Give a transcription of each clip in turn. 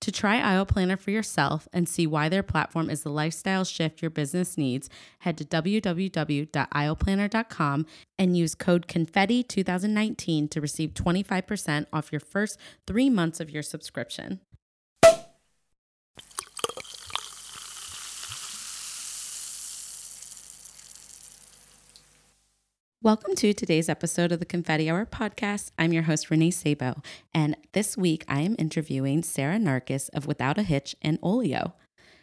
To try Aisle Planner for yourself and see why their platform is the lifestyle shift your business needs, head to www.aisleplanner.com and use code CONFETTI2019 to receive 25% off your first three months of your subscription. Welcome to today's episode of the Confetti Hour podcast. I'm your host, Renee Sabo, and this week I am interviewing Sarah Narcus of Without a Hitch and Olio.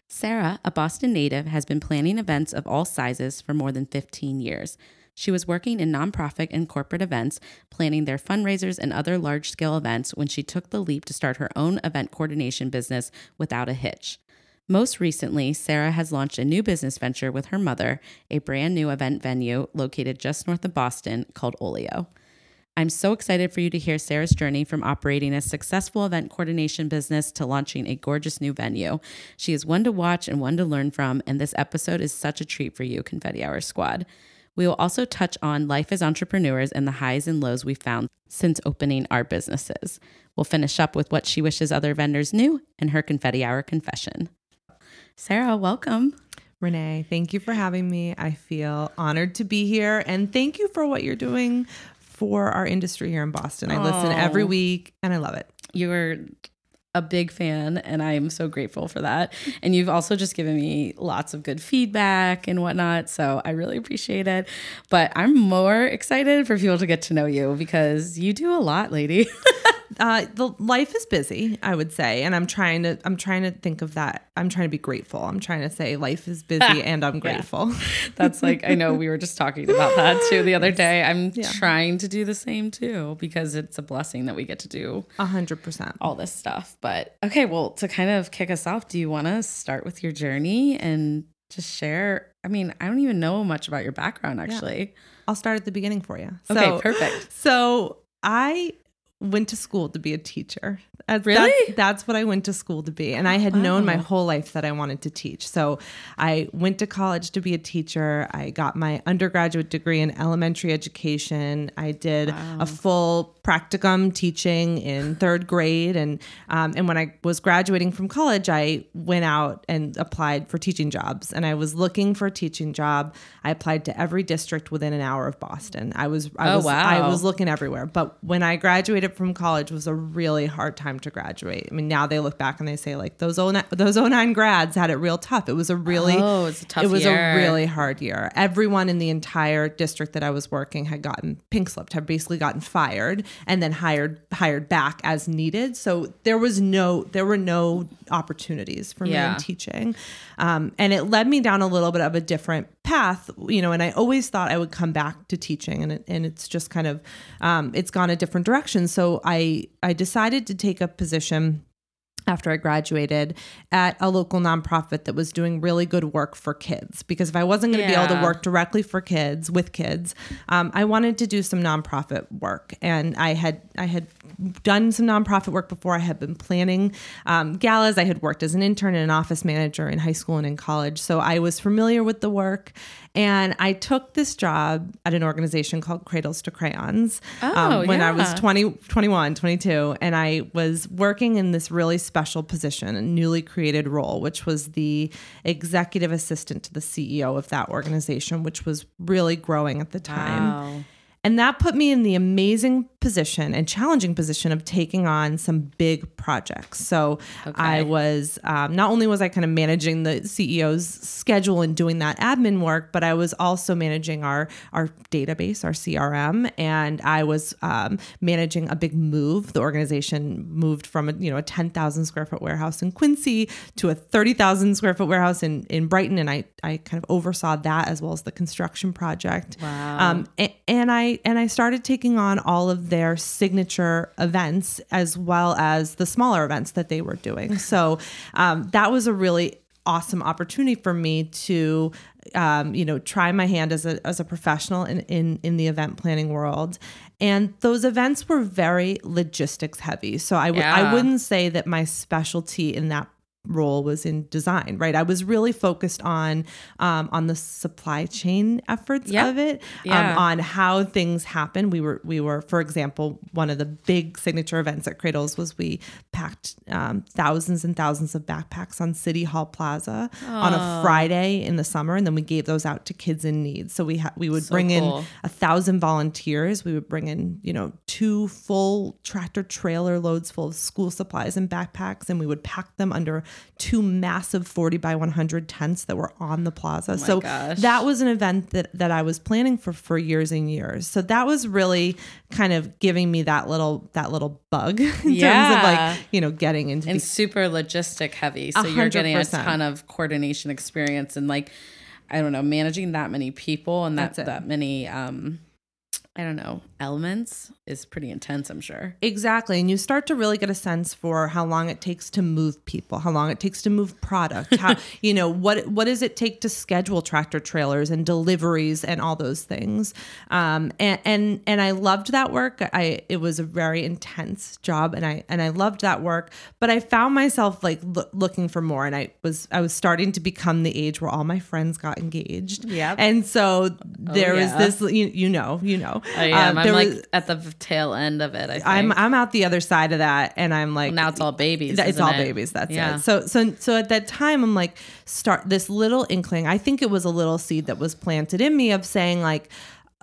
Sarah, a Boston native, has been planning events of all sizes for more than 15 years. She was working in nonprofit and corporate events, planning their fundraisers and other large scale events when she took the leap to start her own event coordination business without a hitch. Most recently, Sarah has launched a new business venture with her mother, a brand new event venue located just north of Boston called Olio. I'm so excited for you to hear Sarah's journey from operating a successful event coordination business to launching a gorgeous new venue. She is one to watch and one to learn from, and this episode is such a treat for you, Confetti Hour Squad. We will also touch on life as entrepreneurs and the highs and lows we found since opening our businesses. We'll finish up with what she wishes other vendors knew and her Confetti Hour confession. Sarah, welcome. Renee, thank you for having me. I feel honored to be here and thank you for what you're doing for our industry here in Boston. I listen every week and I love it. You're a big fan, and I'm so grateful for that. And you've also just given me lots of good feedback and whatnot. So I really appreciate it. But I'm more excited for people to get to know you because you do a lot, lady. uh, the life is busy, I would say, and I'm trying to I'm trying to think of that. I'm trying to be grateful. I'm trying to say life is busy and I'm grateful. That's like I know we were just talking about that too the other day. I'm yeah. trying to do the same too because it's a blessing that we get to do a hundred percent all this stuff. But okay, well, to kind of kick us off, do you want to start with your journey and just share? I mean, I don't even know much about your background actually. Yeah. I'll start at the beginning for you. So, okay, perfect. So I went to school to be a teacher. really? That's, that's, what I went to school to be. And I had wow. known my whole life that I wanted to teach. So I went to college to be a teacher. I got my undergraduate degree in elementary education. I did wow. a full practicum teaching in third grade. And, um, and when I was graduating from college, I went out and applied for teaching jobs. And I was looking for a teaching job. I applied to every district within an hour of Boston. I was, I oh, was, wow. I was looking everywhere. But when I graduated from college was a really hard time to graduate. I mean, now they look back and they say like those 09, those 09 grads had it real tough. It was a really, oh, it was a tough It was year. a really hard year. Everyone in the entire district that I was working had gotten pink slipped, had basically gotten fired and then hired hired back as needed. So there was no there were no opportunities for yeah. me in teaching, um, and it led me down a little bit of a different path. You know, and I always thought I would come back to teaching, and it, and it's just kind of um, it's gone a different direction. So I I decided to take a position after I graduated at a local nonprofit that was doing really good work for kids. Because if I wasn't going to yeah. be able to work directly for kids with kids, um, I wanted to do some nonprofit work. And I had I had done some nonprofit work before. I had been planning um, galas. I had worked as an intern and an office manager in high school and in college, so I was familiar with the work. And I took this job at an organization called Cradles to Crayons um, oh, um, when yeah. I was 20, 21, 22. And I was working in this really special special position, a newly created role, which was the executive assistant to the CEO of that organization, which was really growing at the time. Wow. And that put me in the amazing position and challenging position of taking on some big projects. So I was um, not only was I kind of managing the CEO's schedule and doing that admin work, but I was also managing our our database, our CRM, and I was um, managing a big move. The organization moved from a you know a ten thousand square foot warehouse in Quincy to a thirty thousand square foot warehouse in in Brighton, and I I kind of oversaw that as well as the construction project. Wow. Um, a- and I and I started taking on all of their signature events as well as the smaller events that they were doing. So um, that was a really awesome opportunity for me to um, you know try my hand as a as a professional in in in the event planning world. And those events were very logistics heavy. So I w- Yeah. I wouldn't say that my specialty in that role was in design right i was really focused on um, on the supply chain efforts Yep. of it Yeah. um, on how things happen we were we were for example one of the big signature events at cradles was we packed um, thousands and thousands of backpacks on city hall plaza on a friday in the summer and then we gave those out to kids in need so we ha- we would So bring cool. in a thousand volunteers. We would bring in, you know, two full tractor trailer loads full of school supplies and backpacks, and we would pack them under two massive 40 by 100 tents that were on the plaza. so Oh gosh. that was an event that, that I was planning for for years and years. So that was really kind of giving me that little that little bug in terms of Yeah. like, you know, getting into and the super logistic heavy. So A you're getting a ton of coordination experience and like I don't know, managing that many people and that That's that many um I don't know, elements is pretty intense, I'm sure. Exactly. And you start to really get a sense for how long it takes to move people, how long it takes to move product, how, you know, what what does it take to schedule tractor trailers and deliveries and all those things. Um, and, and and I loved that work. I it was a very intense job and I and I loved that work, but I found myself like loo- looking for more and I was I was starting to become the age where all my friends got engaged. Yep. And so there was yeah. this you, you know, you know. I am. Uh, I'm like was- at the tail end of it. I think. I'm I'm out the other side of that, and I'm like now it's all babies. It's all it? babies. That's Yeah. it. So so so at that time, I'm like start this little inkling. I think it was a little seed that was planted in me of saying like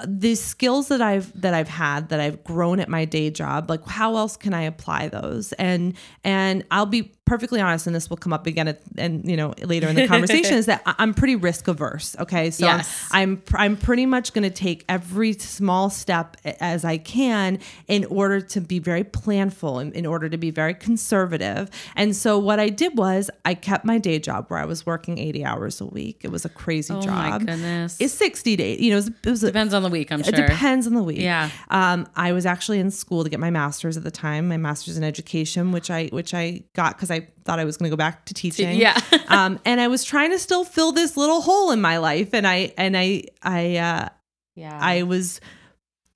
these skills that I've that I've had that I've grown at my day job. Like how else can I apply those? And and I'll be perfectly honest, and this will come up again at, and you know later in the conversation is that I'm pretty risk averse. Okay, so I'm- Yes. I'm I'm pretty much going to take every small step as I can in order to be very planful and in order to be very conservative. And so what I did was I kept my day job where I was working 80 hours a week. It was a crazy job. Oh job. my goodness. It's 60 days. You know, it was, it was a, Depends on the week, I'm it sure. It depends on the week. Yeah. Um, I was actually in school to get my master's at the time, my master's in education, which I which I got because I thought I was going to go back to teaching. yeah. um, and I was trying to still fill this little hole in my life, and I and I I uh, Yeah. I was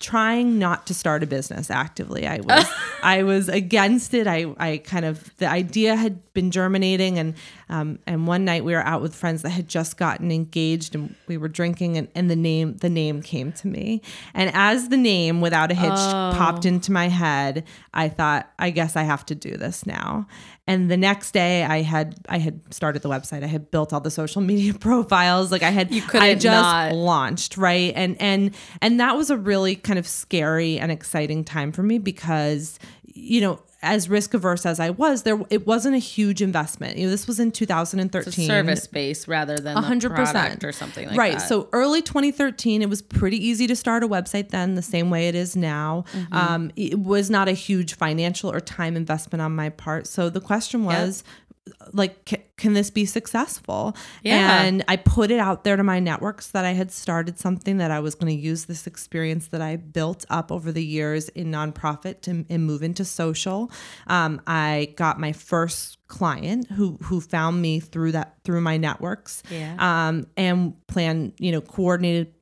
trying not to start a business actively. I was I was against it. I I kind of the idea had been germinating and um and one night we were out with friends that had just gotten engaged and we were drinking and, and the name the name came to me. And as the name without a hitch popped into my head, I thought I guess I have to do this now. And the next day I had I had started the website. I had built all the social media profiles. Like I had You I couldn't just not. launched right and and and that was a really kind of scary and exciting time for me because you know as risk averse as I was there it wasn't a huge investment you know this was in 2013 It's a service base rather than a hundred hundred percent or something like right that. Right. So early 2013 it was pretty easy to start a website then the same way it is now Mm-hmm. um, it was not a huge financial or time investment on my part so the question was like ca- can this be successful Yeah. and i put it out there to my networks that i had started something that i was going to use this experience that i built up over the years in nonprofit to, and move into social um, i got my first client who who found me through that through my networks Yeah. um, and plan you know coordinated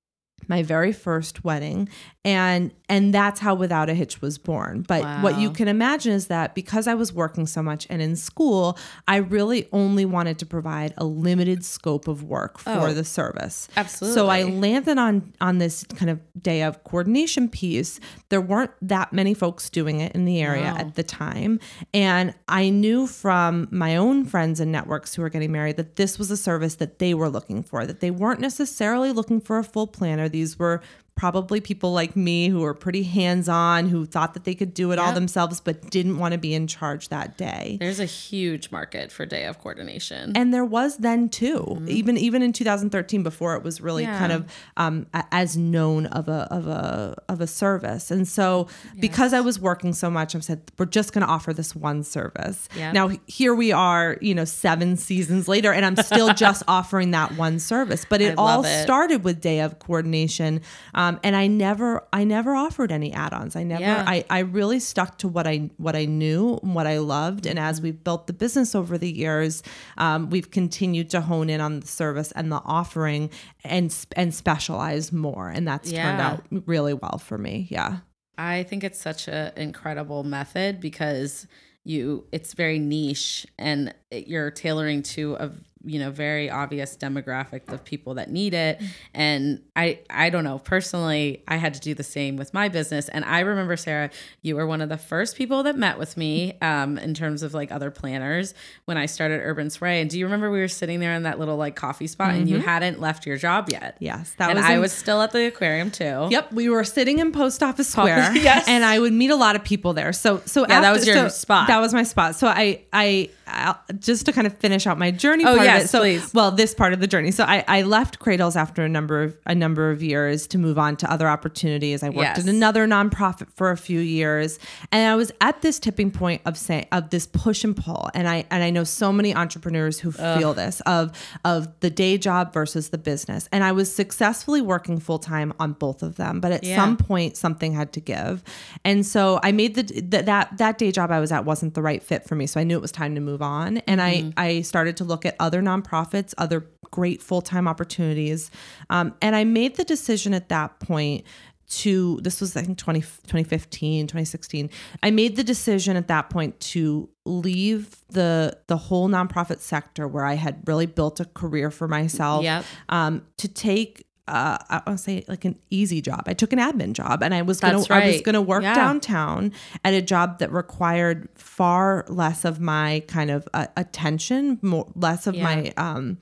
my very first wedding and and that's how Without a Hitch was born. But what you can imagine is that because I was working so much and in school, I really only wanted to provide a limited scope of work for Oh, the service. absolutely. So I landed on on this kind of day of coordination piece. There weren't that many folks doing it in the area No. at the time, and I knew from my own friends and networks who were getting married that this was a service that they were looking for. That they weren't necessarily looking for a full planner. These were probably people like me who were pretty hands-on who thought that they could do it all themselves but didn't want to be in charge that day There's a huge market for day of coordination. and there was then too even even in 2013 before it was really Mm-hmm. Yeah. kind of um, a- as known of a of a of a service and so because i was working so much i said we're just going to offer this one service Yep. now here we are you know seven seasons later and i'm still just offering that one service but it I all started with day of coordination um, and i never i never offered any add-ons. I never Yeah. I, I really stuck to what i what i knew and what i loved. And Mm-hmm. as we've built the business over the years um, we've continued to hone in on the service and the offering and and specialize more. And that's turned out really well for me. Yeah. I think it's such an incredible method because you it's very niche and it, you're tailoring to a you know very obvious demographic of people that need it and I I don't know personally I had to do the same with my business and I remember Sarah you were one of the first people that met with me um in terms of like other planners when I started Urban Soiree and do you remember we were sitting there in that little like coffee spot and you hadn't left your job yet yes that and was I in- was still at the aquarium too Yep, we were sitting in Post Office Square, Yes. and I would meet a lot of people there. So, so Yeah, that was your spot. That was my spot. So, I, I, I, just to kind of finish out my journey. Oh, part yes, it. So, please. well, this part of the journey. So, I, I left Cradles after a number of a number of years to move on to other opportunities. I worked Yes. at another nonprofit for a few years, and I was at this tipping point of saying of this push and pull. And I and I know so many entrepreneurs who feel this of of the day job versus the business. And I was successfully working full time on both of them, but at Yeah. some point something had to give. And so I made the th- that that day job I was at wasn't the right fit for me. So I knew it was time to move on. And I I started to look at other nonprofits, other great full time opportunities. Um, and I made the decision at that point to this was I think 20, 2015, 2016. I made the decision at that point to leave the the whole nonprofit sector where I had really built a career for myself Yep. um, to take uh, I want to say like an easy job. I took an admin job, and I was gonna That's I was gonna work Yeah. downtown at a job that required far less of my kind of uh, attention, more less of Yeah. my um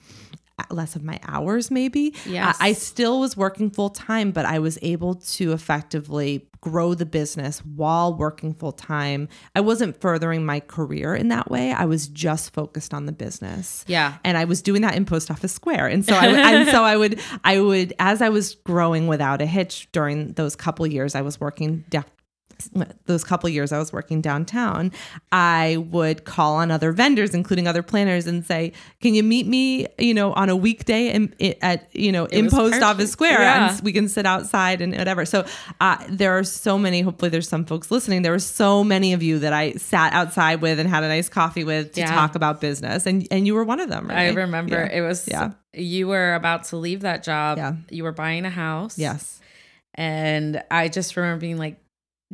less of my hours maybe uh, Yes. I, I still was working full time but i was able to effectively grow the business while working full time i wasn't furthering my career in that way i was just focused on the business Yeah. and I was doing that in Post Office Square. And so I would, and so I would I would as I was growing without a hitch during those couple years I was working those couple years I was working downtown, I would call on other vendors, including other planners, and say, "Can you meet me, you know, on a weekday in, at you know in Post. Office Square, Yeah. and we can sit outside and whatever." So uh, there are so many. Hopefully, there's some folks listening. There were so many of you that I sat outside with and had a nice coffee with to Yeah. talk about business, and and you were one of them. I remember Yeah. it was Yeah. you were about to leave that job. Yeah. You were buying a house. Yes. And I just remember being like,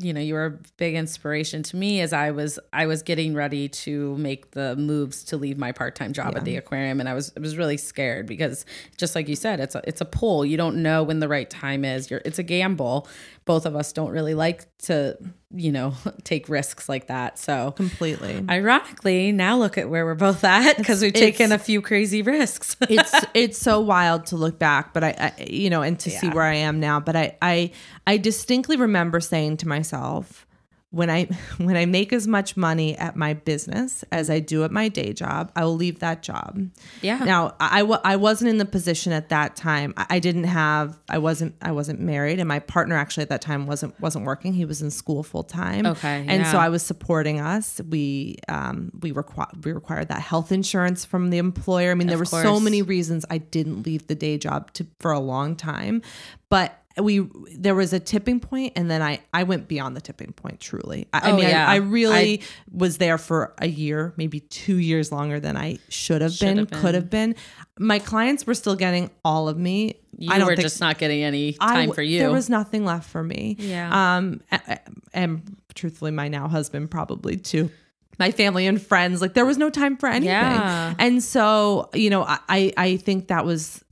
you know, you were a big inspiration to me as I was I was getting ready to make the moves to leave my part-time job at the aquarium and I was I was really scared because just like you said, it's a it's a pull. You don't know when the right time is. You're it's a gamble. Both of us don't really like to, you know, take risks like that. So Completely. Ironically, now look at where we're both at because we've taken a few crazy risks. it's it's so wild to look back, but I, I you know, and to see where I am now. But I I I distinctly remember saying to myself, when I when I make as much money at my business as I do at my day job, I will leave that job. Yeah. Now I, I wasn't in the position at that time. I, I didn't have I wasn't I wasn't married, and my partner actually at that time wasn't wasn't working. He was in school full time. Okay, and so. I was supporting us. We um we requ- we required that health insurance from the employer. I mean, there were so many reasons I didn't leave the day job to for a long time, but we there was a tipping point and then I I went beyond the tipping point truly. I, I Oh, mean yeah. I, I really was there for a year, maybe 2 years longer than I should have been, been. could have been. My clients were still getting all of me. You I don't were think just not getting any time w- for you. There was nothing left for me. Yeah. Um, a- a- and truthfully, my now husband probably too. My family and friends, like there was no time for anything. Yeah. And so, you know, I I- I think that was,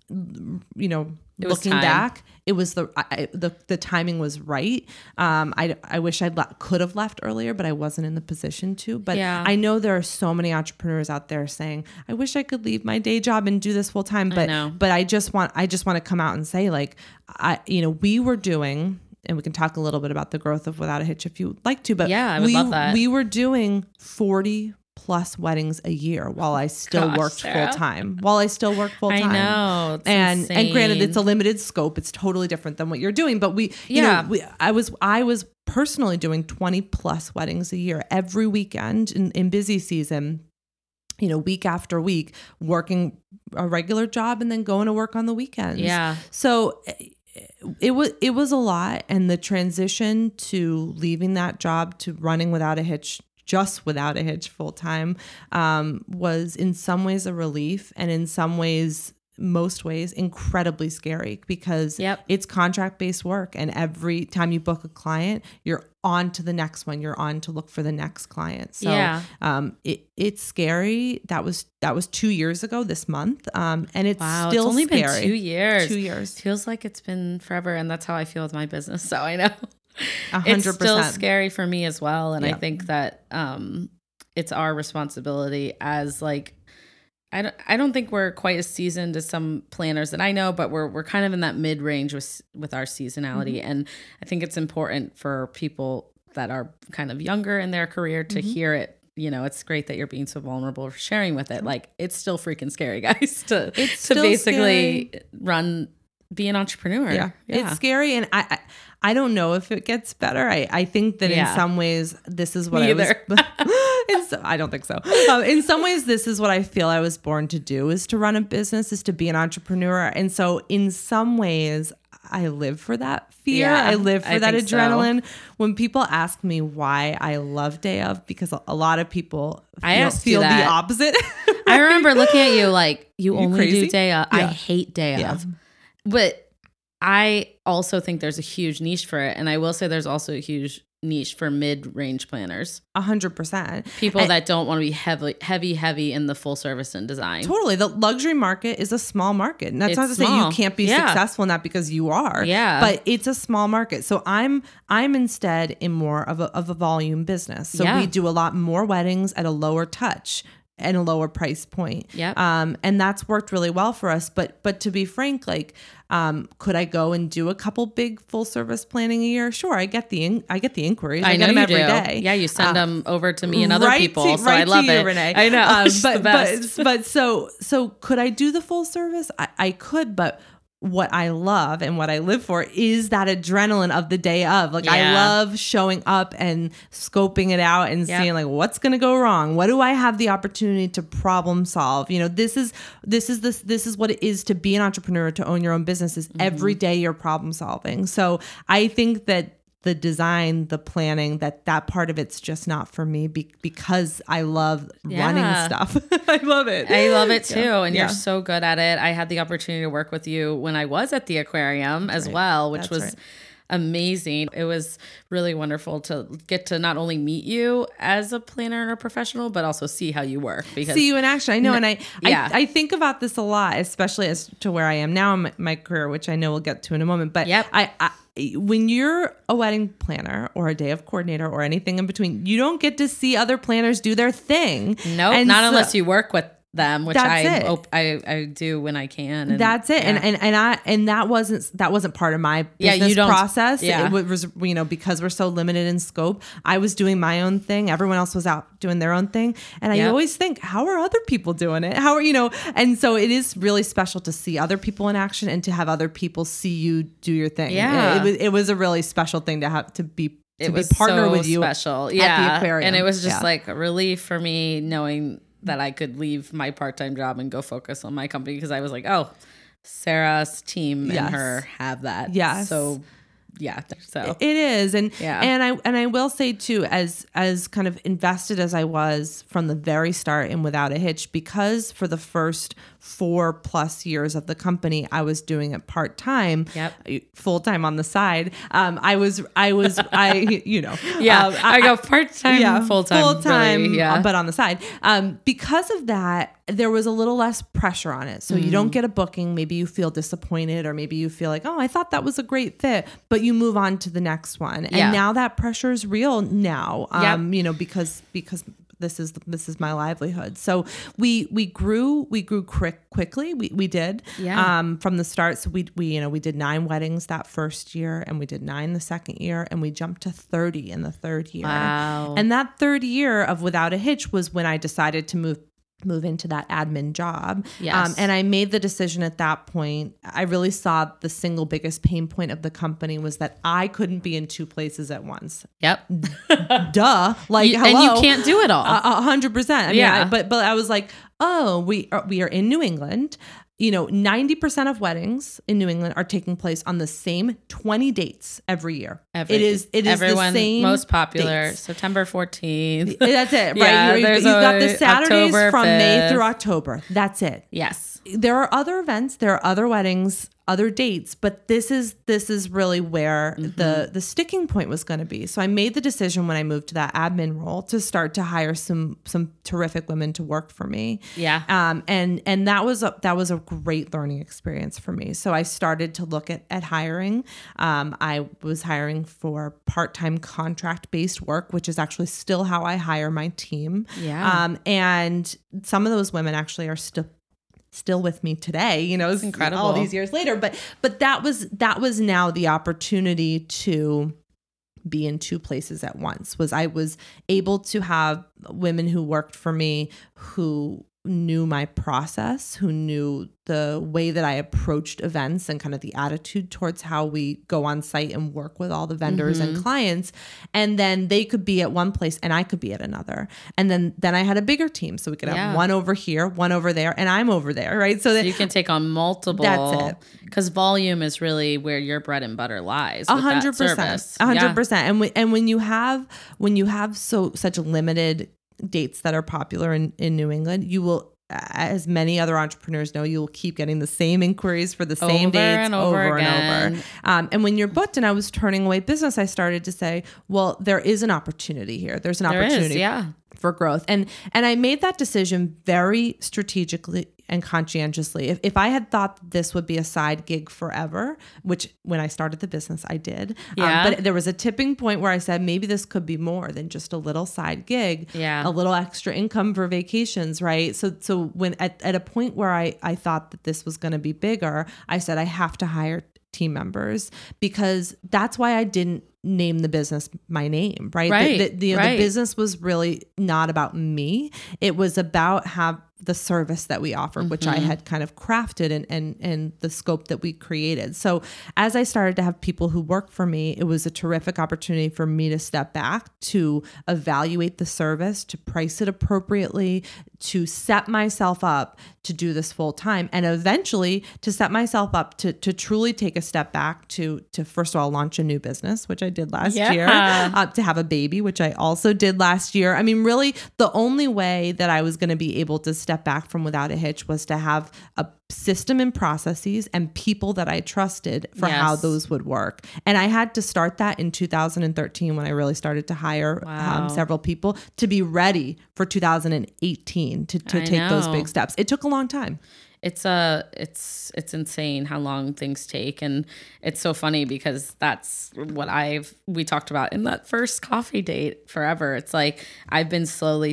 you know, was looking back, it was the I, I- the the timing was right. Um, I I wish I le- could have left earlier, but I wasn't in the position to. But Yeah. I know there are so many entrepreneurs out there saying, "I wish I could leave my day job and do this full time." But know. but I just want I just want to come out and say like I you know we were doing and we can talk a little bit about the growth of without a hitch if you would like to but Yeah, I would we love that. we were doing 40 plus weddings a year while I still Gosh, worked full time while I still worked full time. I know. And and granted it's a limited scope it's totally different than what you're doing but we you Yeah. know we, I was I was personally doing 20 plus weddings a year every weekend in, in busy season you know, week after week, working a regular job and then going to work on the weekends. Yeah. So eh, it was it was a lot, and the transition to leaving that job to running without a hitch, just without a hitch, full time, um, was in some ways a relief, and in some ways. Most ways incredibly scary because Yep. it's contract based work, and every time you book a client, you're on to the next one. You're on to look for the next client. So Yeah. um, it, it's scary. That was that was two years ago this month, um, and it's Wow, still it's only scary. been two years. Two years. Feels like it's been forever, and that's how I feel with my business. So I know it's still scary for me as well, and I think that um, it's our responsibility as like. I don't, I don't think we're quite as seasoned as some planners that I know, but we're we're kind of in that mid range with with our seasonality, Mm-hmm. and I think it's important for people that are kind of younger in their career to Mm-hmm. hear it. You know, it's great that you're being so vulnerable for sharing with it. Like it's still freaking scary, guys, to It's to basically run be an entrepreneur. Yeah. it's scary, and I, I I don't know if it gets better. I I think that Yeah. in some ways this is what Me I was. either. so- I don't think so. Um, in some ways, this is what I feel I was born to do: is to run a business, is to be an entrepreneur, and so in some ways. I live for that fear. Yeah, I live for I that think so. adrenaline. When people ask me why I love day of, because a- lot of people I feel, you feel the opposite. I remember looking at you like you, You only crazy? do day of. I hate day Yeah. of. But I also think there's a huge niche for it. And I will say there's also a huge niche for mid range planners. A hundred percent. People And- that don't want to be heavy, heavy, heavy in the full service and design. Totally. The luxury market is a small market. And that's not to It's say you can't be Yeah. successful in that because you are. Yeah. But it's a small market. So I'm I'm instead in more of a of a volume business. So Yeah. we do a lot more weddings at a lower touch and a lower price point. Yep. Um, and that's worked really well for us. But but to be frank, like, um, could I go and do a couple big full service planning a year? Sure, I get the in- I get the inquiries. I, I know get them you every do. day. Yeah, you send Uh, them over to me and other right people. to- so right I love you, it. Renee. I know. Um, but, but but so so could I do the full service? I, I could, but what I love and what I live for is that adrenaline of the day of. Like I love showing up and scoping it out and Yep. seeing like what's going to go wrong. What do I have the opportunity to problem solve? You know, this is this is this this is what it is to be an entrepreneur to own your own business. Is Mm-hmm. every day you're problem solving. So I think that the design, the planning, that that part of it's just not for me be- because I love running stuff. I love it. I love it too. And Yeah. you're so good at it. I had the opportunity to work with you when I was at the aquarium as well, which That's was right. Amazing. It was really wonderful to get to not only meet you as a planner and a professional, but also see how you work because see you in action. I know, and I, Yeah. I I think about this a lot, especially as to where I am now in my, career, which I know we'll get to in a moment. But Yep. I, I when you're a wedding planner or a day of coordinator or anything in between, you don't get to see other planners do their thing. nope, not so- unless you work with them, which I, it. op- I I do when I can. And That's it. And yeah. and and I and that wasn't that wasn't part of my Yeah, you don't- process. yeah. It was you know because we're so limited in scope. I was doing my own thing. Everyone else was out doing their own thing. And I always think, how are other people doing it? How are you know? And so it is really special to see other people in action and to have other people see you do your thing. Yeah. it, was it was a really special thing to have to be to it be was partner so with you special. at Yeah. the aquarium. And it was just Yeah. like a relief for me knowing that I could leave my part time job and go focus on my company because I was like, oh, Sarah's team Yes. and her have that. Yeah. So yeah. So It is, and Yeah. and I and I will say too, as as kind of invested as I was from the very start and Without a Hitch, because for the first four plus years of the company, I was doing it part time, Yep. full time on the side. Um, I was I was I you know yeah, um, I, go part time, yeah, full time, full time, yeah. but on the side. Um, because of that, there was a little less pressure on it. So you Mm. don't get a booking. Maybe you feel disappointed, or maybe you feel like, oh, I thought that was a great fit, but you move on to the next one. And Yeah. now that pressure is real. Now, Yep. um, you know, because because this is this is my livelihood. So we we grew we grew quick quickly. We we did Yeah. um, from the start. So we we you know we did nine weddings that first year, and we did nine the second year, and we jumped to thirty in the third year. Wow. And that third year of Without a Hitch was when I decided to move move into that admin job. Yes. Um, and I made the decision at that point. I really saw the single biggest pain point of the company was that I couldn't be in two places at once. Yep. Duh. Like, You- hello. and you can't do it all. A hundred percent. I mean, Yeah. I- but but I was like, oh, we are, we are in New England. You know, ninety percent of weddings in New England are taking place on the same twenty dates every year. Every- it is it is everyone the same most popular dates. September 14th. That's it, right? Yeah, you, you've got the Saturdays October from May through October. That's it. yes. There are other events, there are other weddings, other dates, but this is this is really where Mm-hmm. the the sticking point was going to be. So I made the decision when I moved to that admin role to start to hire some some terrific women to work for me. Yeah. Um, and and that was a that was a great learning experience for me. So I started to look at at hiring. Um, I was hiring for part time contract based work, which is actually still how I hire my team. Yeah. Um, and some of those women actually are still still with me today you know it's incredible. all these years later but but that was that was now the opportunity to be in two places at once was i was able to have women who worked for me who knew my process who knew the way that i approached events and kind of the attitude towards how we go on site and work with all the vendors Mm-hmm. and clients and then they could be at one place and i could be at another and then then i had a bigger team so we could have one over here one over there and i'm over there right so So that you can take on multiple. That's it. Because volume is really where your bread and butter lies. A hundred percent, a hundred percent. And when and when you have when you have so such limited dates that are popular in in New England, you will. As many other entrepreneurs know, you will keep getting the same inquiries for the same Over dates and over over and over. Um, and when you're booked, and I was turning away business, I started to say, "Well, there is an opportunity here. There's an There is, opportunity yeah. for growth." And and I made that decision very strategically and conscientiously. If, if I had thought this would be a side gig forever, which when I started the business, I did. um, Yeah. but there was a tipping point where I said, maybe this could be more than just a little side gig. Yeah. A little extra income for vacations, right? So so when at, at a point where I, I thought that this was gonna be bigger, I said I have to hire team members because that's why I didn't name the business my name, right? The- the, the, right. the business was really not about me. It was about have the service that we offered, which Mm-hmm. I had kind of crafted and and and the scope that we created. So as I started to have people who worked for me, it was a terrific opportunity for me to step back, to evaluate the service, to price it appropriately, to set myself up to do this full time, and eventually to set myself up to to truly take a step back to to first of all launch a new business, which I did last Yeah. year uh, to have a baby, which I also did last year. I mean, really, the only way that I was going to be able to step back from without a hitch was to have a system and processes and people that I trusted for how those would work. And I had to start that in 2013 when I really started to hire Wow. um, several people to be ready for 2018 to, to I take those big steps. It took a long time. it's uh it's it's insane how long things take and it's so funny because that's what i've we talked about in that first coffee date forever it's like i've been slowly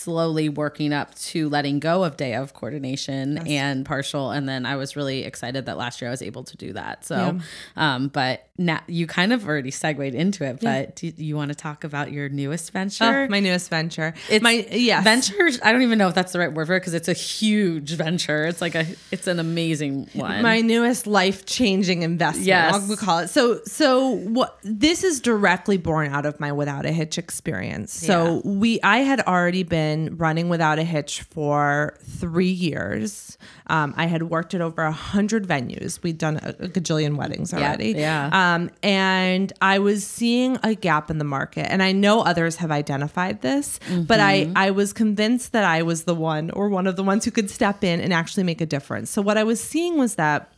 slowly working up to letting go of day of coordination and partial and then i was really excited that last year i was able to do that so um but now you kind of already segued into it but do you want to talk about your newest venture Oh, my newest venture. it's my yes. venture i don't even know if that's the right word for it because it's a huge venture it's like a it's an amazing one my newest life-changing investment. Yes. I'll call it. So, so what? This is directly born out of my without a hitch experience. So Yeah. we, I had already been been running without a hitch for three years. Um, I had worked at over a hundred venues. We'd done a, a gajillion weddings already. yeah. Um, and I was seeing a gap in the market, and I know others have identified this, but I I was convinced that I was the one or one of the ones who could step in and actually make a difference. So what I was seeing was that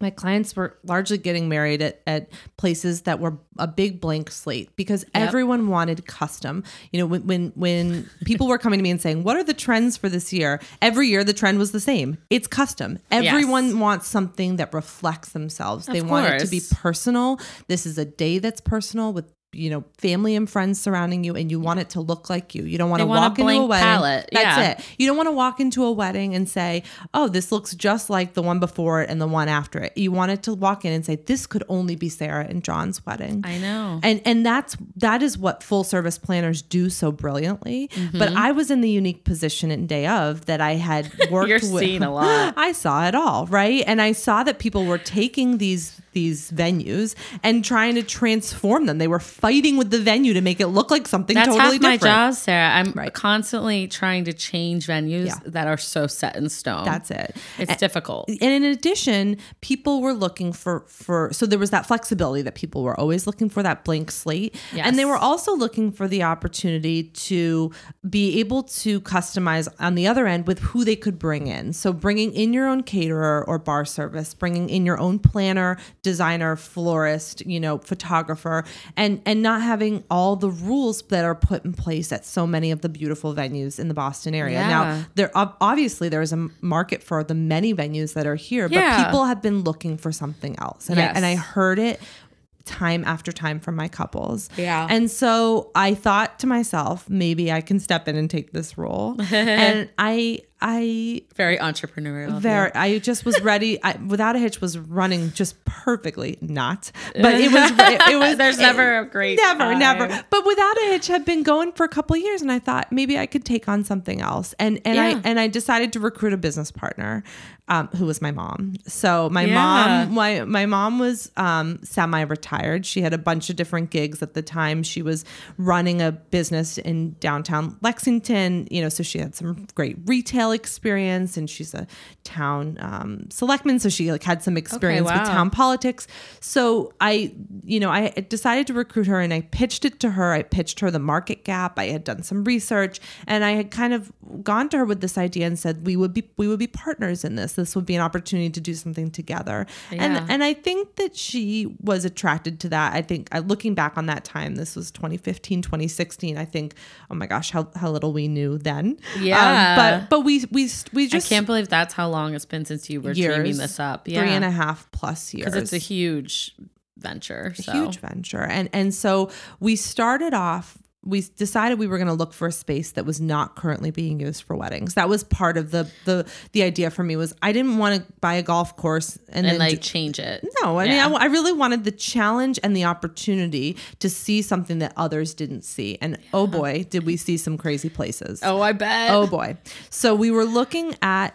my clients were largely getting married at, at places that were a big blank slate because everyone wanted custom. You know, when, when when people were coming to me and saying, "What are the trends for this year?" Every year the trend was the same. It's custom. Everyone wants something that reflects themselves. they want it to be personal. This is a day that's personal with you know family and friends surrounding you and you want it to look like you you don't want They to want a walk into a wedding palette. that's Yeah. it you don't want to walk into a wedding and say, "Oh, this looks just like the one before it and the one after it." You want it to walk in and say, "This could only be Sarah and John's wedding." I know. And and that's that is what full service planners do so brilliantly. Mm-hmm. But I was in the unique position in day of that I had worked You're with seeing a lot. I saw it all, right? And I saw that people were taking these these venues and trying to transform them. They were fighting with the venue to make it look like something totally different. That's totally half my different. job, Sarah. I'm Right. constantly trying to change venues Yeah. that are so set in stone. That's it. It's difficult. and in addition people were looking for for so there was that flexibility that people were always looking for that blank slate and they were also looking for the opportunity to be able to customize on the other end with who they could bring in so bringing in your own caterer or bar service bringing in your own planner designer florist you know photographer and and not having all the rules that are put in place at so many of the beautiful venues in the Boston area Yeah. now there obviously there is a market for the many venues that are here, but people have been looking for something else, and Yes. I, and I heard it time after time from my couples. Yeah. and so I thought to myself, maybe I can step in and take this role, and I I Very entrepreneurial. very I just was ready. I, without a hitch was running just perfectly, not, but it was it, it was. There's it- never a great never, time. never. But without a hitch had been going for a couple of years, and I thought maybe I could take on something else, and and Yeah. I and I decided to recruit a business partner, um, who was my mom. So my Yeah. mom, my my mom was um, semi-retired. She had a bunch of different gigs at the time. She was running a business in downtown Lexington. You know, so she had some great retail experience, and she's a town um, selectman, so she like had some experience with wow. town politics. So I, you know, I decided to recruit her and I pitched it to her. I pitched her the market gap. I had done some research and I had kind of gone to her with this idea and said we would be we would be partners in this. This would be an opportunity to do something together. Yeah. And and I think that she was attracted to that. I think I, looking back on that time, this was 2015, 2016. I think, oh my gosh, how, how little we knew then. Um, Yeah. but but we we we I just can't believe that's how long it's been since you were dreaming this up. Yeah. three and a half plus years Because it's a huge venture. So. huge venture and and so we started off we decided we were going to look for a space that was not currently being used for weddings that was part of the the the idea for me was i didn't want to buy a golf course and, And then like change it. no, I mean, I, I really wanted the challenge and the opportunity to see something that others didn't see. And oh boy, did we see some crazy places. Oh, I bet. Oh boy. So we were looking at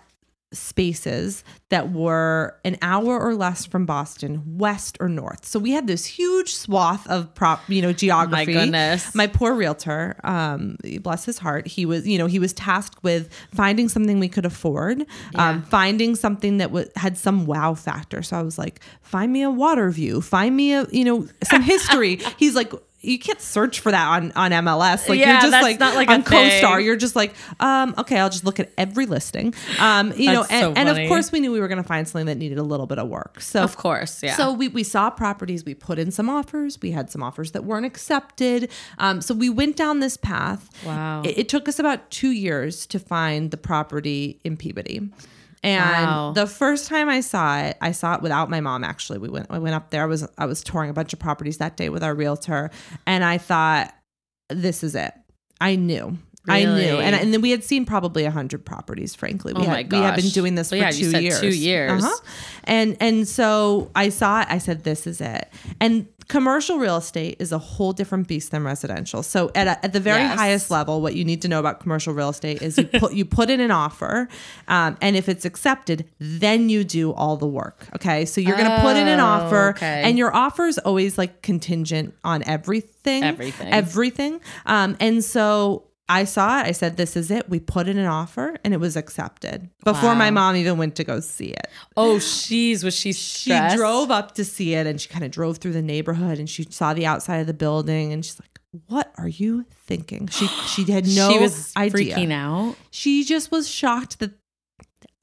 spaces that were an hour or less from Boston, west or north. So we had this huge swath of prop, you know, geography. goodness. My poor realtor, um, bless his heart, he was, you know, he was tasked with finding something we could afford, um, finding something that w- had some wow factor. So I was like, find me a water view, find me a, you know, some history. He's like, you can't search for that on, on MLS. Like Yeah, you're just that's like, not like a on CoStar, you're just like, um, okay, I'll just look at every listing. Um, you know, and, so and of course we knew we were going to find something that needed a little bit of work. So Of course. Yeah. so we, we saw properties, we put in some offers, we had some offers that weren't accepted. Um, so we went down this path. Wow. It, it took us about two years to find the property in Peabody. And Wow. the first time I saw it, I saw it without my mom. Actually, we went. I went up there. I was I was touring a bunch of properties that day with our realtor, and I thought, this is it. I knew. I knew, and, and then we had seen probably a hundred properties. Frankly, we Oh had we had been doing this Well, for yeah, two you said years. two years. Uh-huh. And and so I saw it. I said, "This is it." And commercial real estate is a whole different beast than residential. So at a, at the very Yes. highest level, what you need to know about commercial real estate is you put you put in an offer, um, and if it's accepted, then you do all the work. Okay, so you're going to put in an Oh, offer, okay. and your offer is always like contingent on everything, Everything. everything. Um, and so I saw it. I said, "This is it." We put in an offer, and it was accepted before my mom even went to go see it. Oh, she's was she stressed? She drove up to see it, and she kind of drove through the neighborhood, and she saw the outside of the building, and she's like, "What are you thinking?" She she had no she was idea. freaking out. She just was shocked that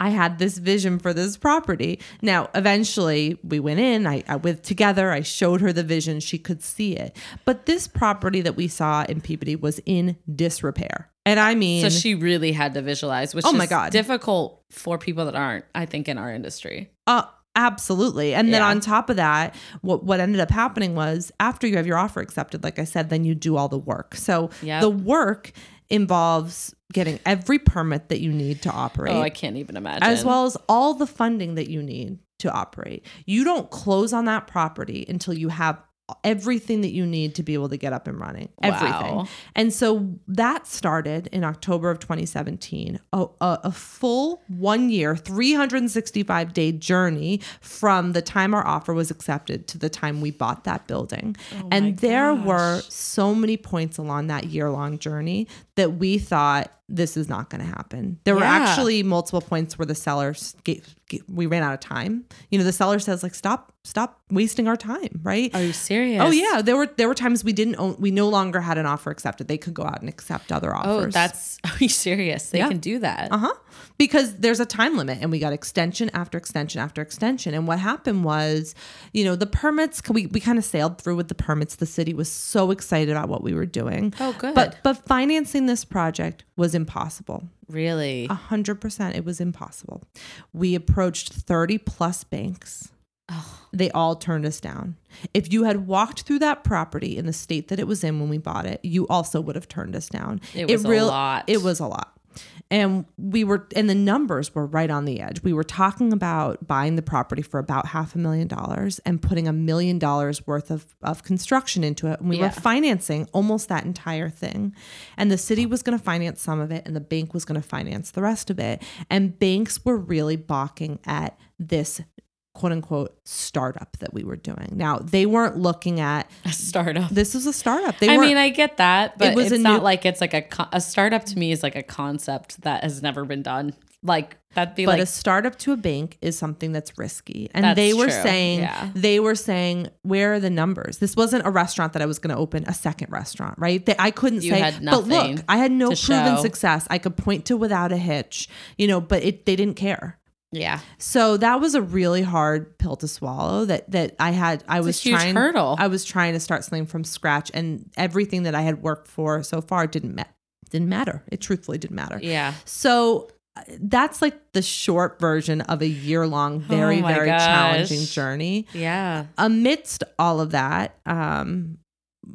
I had this vision for this property. Now, eventually, we went in. I, I with together. I showed her the vision. She could see it. But this property that we saw in Peabody was in disrepair, and I mean, So she really had to visualize, which Oh my is God. difficult for people that aren't, I think, in our industry. Uh, absolutely. And then on top of that, what what ended up happening was after you have your offer accepted, like I said, then you do all the work. So Yep. the work involves getting every permit that you need to operate. Oh, I can't even imagine. as well as all the funding that you need to operate. You don't close on that property until you have everything that you need to be able to get up and running. Everything. Wow. And so that started in October of 2017, a, a, a full one year, 365 day journey from the time our offer was accepted to the time we bought that building. Oh and there were so many points along that year long journey that we thought this is not going to happen. There were actually multiple points where the sellers gave, we ran out of time. You know, the seller says like stop stop wasting our time, right? Are you serious? Oh yeah, there were there were times we didn't own, we no longer had an offer accepted. They could go out and accept other offers. Oh, that's are you serious? They Yeah. can do that. uh huh. Because there's a time limit, and we got extension after extension after extension. And what happened was, you know, the permits. We we kind of sailed through with the permits. The city was so excited about what we were doing. Oh, good. But but financing this project was impossible. really? A hundred percent, it was impossible. We approached thirty plus banks. They all turned us down. If you had walked through that property in the state that it was in when we bought it, you also would have turned us down. It was a lot. It was a lot. And we were, and the numbers were right on the edge. We were talking about buying the property for about half a million dollars and putting a million dollars worth of, of construction into it. And we Yeah. were financing almost that entire thing. And the city was going to finance some of it, and the bank was going to finance the rest of it. And banks were really balking at this quote unquote startup that we were doing. Now, they weren't looking at a startup. this was a startup. They I mean, I get that, but was it's not new- like it's like a a startup to me is like a concept that has never been done. Like that'd be but like a startup to a bank is something that's risky. And That's they were true, saying yeah. they were saying where are the numbers? This wasn't a restaurant that I was going to open a second restaurant, right? That I couldn't You say had but look, I had no proven show. success. I could point to without a hitch, you know, but it they didn't care. Yeah. So that was a really hard pill to swallow. That that I had. I a was huge trying. hurdle. I was trying to start something from scratch, and everything that I had worked for so far didn't ma- didn't matter. It truthfully didn't matter. Yeah. So uh, that's like the short version of a year long, very Oh very gosh. challenging journey. Yeah. Amidst all of that, um,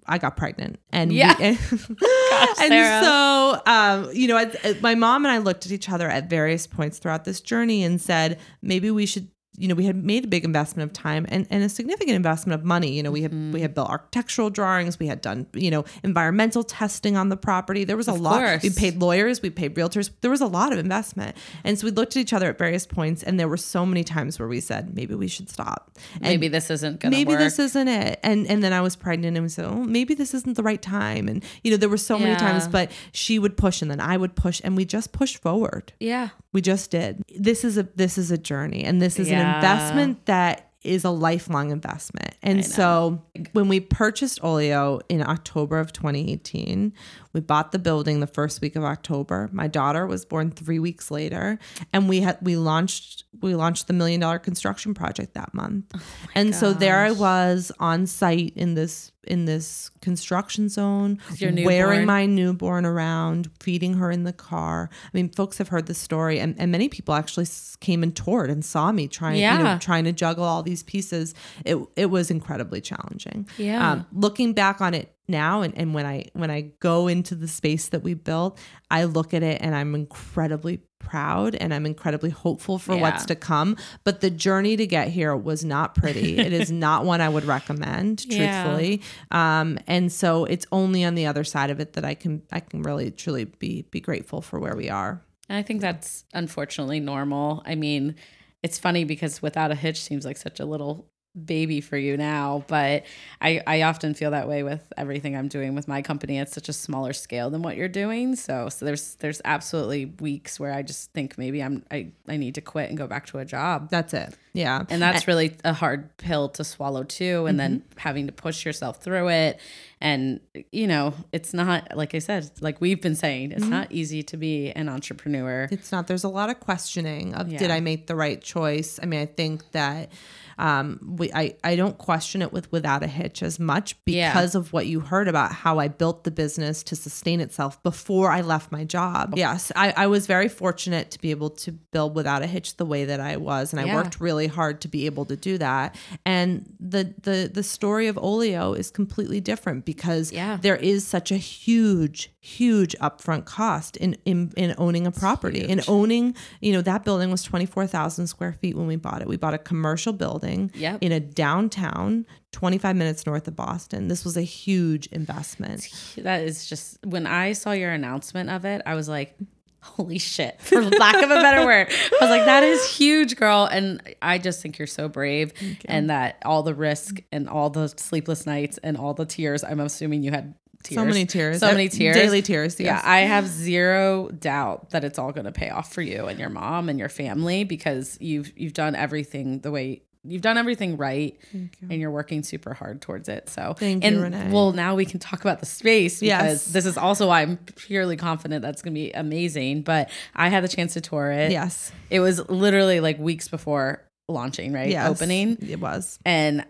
I got pregnant, and we- Yeah. and, so um, you know, I, I- my mom and I looked at each other at various points throughout this journey and said, maybe we should. You know, we had made a big investment of time and, and a significant investment of money. You know, we had Mm-hmm. we had built architectural drawings, we had done you know environmental testing on the property. There was a Of lot. We paid lawyers, we paid realtors. There was a lot of investment, and so we looked at each other at various points, and there were so many times where we said, maybe we should stop. And Maybe this isn't gonna maybe work. this isn't it and and then i was pregnant and we said oh maybe this isn't the right time and you know there were so many times but she would push and then i would push and we just pushed forward yeah. we just did this is a this is a journey and this is an Investment that is a lifelong investment. And so when we purchased olio in october of 2018 we bought the building the first week of october. My daughter was born three weeks later and we had we launched we launched the million dollar construction project that month. And so there i was on site in this in this construction zone wearing my newborn around feeding her in the car. I mean folks have heard the story and, and many people actually came and toured and saw me trying you know trying to juggle all these pieces. It, it was incredibly challenging. Yeah. um, looking back on it now and, and when i when i go into the space that we built i look at it and i'm incredibly proud and i'm incredibly hopeful for what's to come but the journey to get here was not pretty it is not one i would recommend Yeah. truthfully um, and so it's only on the other side of it that i can i can really truly be be grateful for where we are And I think that's unfortunately normal. I mean, it's funny because without a hitch seems like such a little baby for you now, but I, I often feel that way with everything I'm doing with my company. It's such a smaller scale than what you're doing. So so there's there's absolutely weeks where I just think maybe I'm I, I need to quit and go back to a job. That's it. Yeah. And that's really a hard pill to swallow too. And then mm-hmm. having to push yourself through it. And, you know, it's not, like I said, like we've been saying, it's mm-hmm. not easy to be an entrepreneur. It's not. There's a lot of questioning of did I make the right choice? I mean, I think that um, we I, I don't question it with without a hitch as much Yeah. because of what you heard about how I built the business to sustain itself before I left my job. Yes, I, I was very fortunate to be able to build without a hitch the way that I was, and I worked really hard to be able to do that. And the the the story of Olio is completely different because Yeah. there is such a huge huge upfront cost in in, in owning a property in owning you know that building was 24,000 square feet when we bought it we bought a commercial building Yep. in a downtown 25 minutes north of Boston this was a huge investment That is just, when I saw your announcement of it, I was like, holy shit, for lack of a better word. I was like, that is huge, girl. And I just think you're so brave and that all the risk and all the sleepless nights and all the tears, I'm assuming you had tears. so many tears So many tears. daily tears Yeah. I have zero doubt that it's all going to pay off for you and your mom and your family because you've you've done everything the way you've done everything right and you're working super hard towards it. So Thank you, and Renee. well now we can talk about the space because Yes. this is also why I'm purely confident that's going to be amazing. But I had the chance to tour it. yes It was literally like weeks before launching, right? yes Opening it was and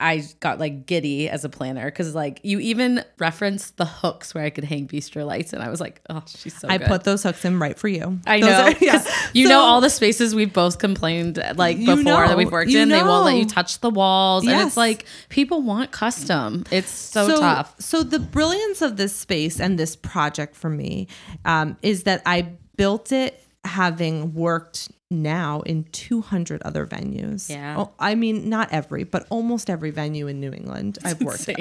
I got like giddy as a planner because like you even referenced the hooks where I could hang bistro lights, and I was like, oh, she's so. I good. put those hooks in right for you I Those know. are- yeah. You So- know all the spaces we've both complained like You before that we've worked in. They won't let you touch the walls, and it's like people want custom. It's so, tough. So the brilliance of this space and this project for me um, is that I built it having worked now in 200 other venues. Yeah. Oh, I mean, not every, but almost every venue in New England I've worked. at.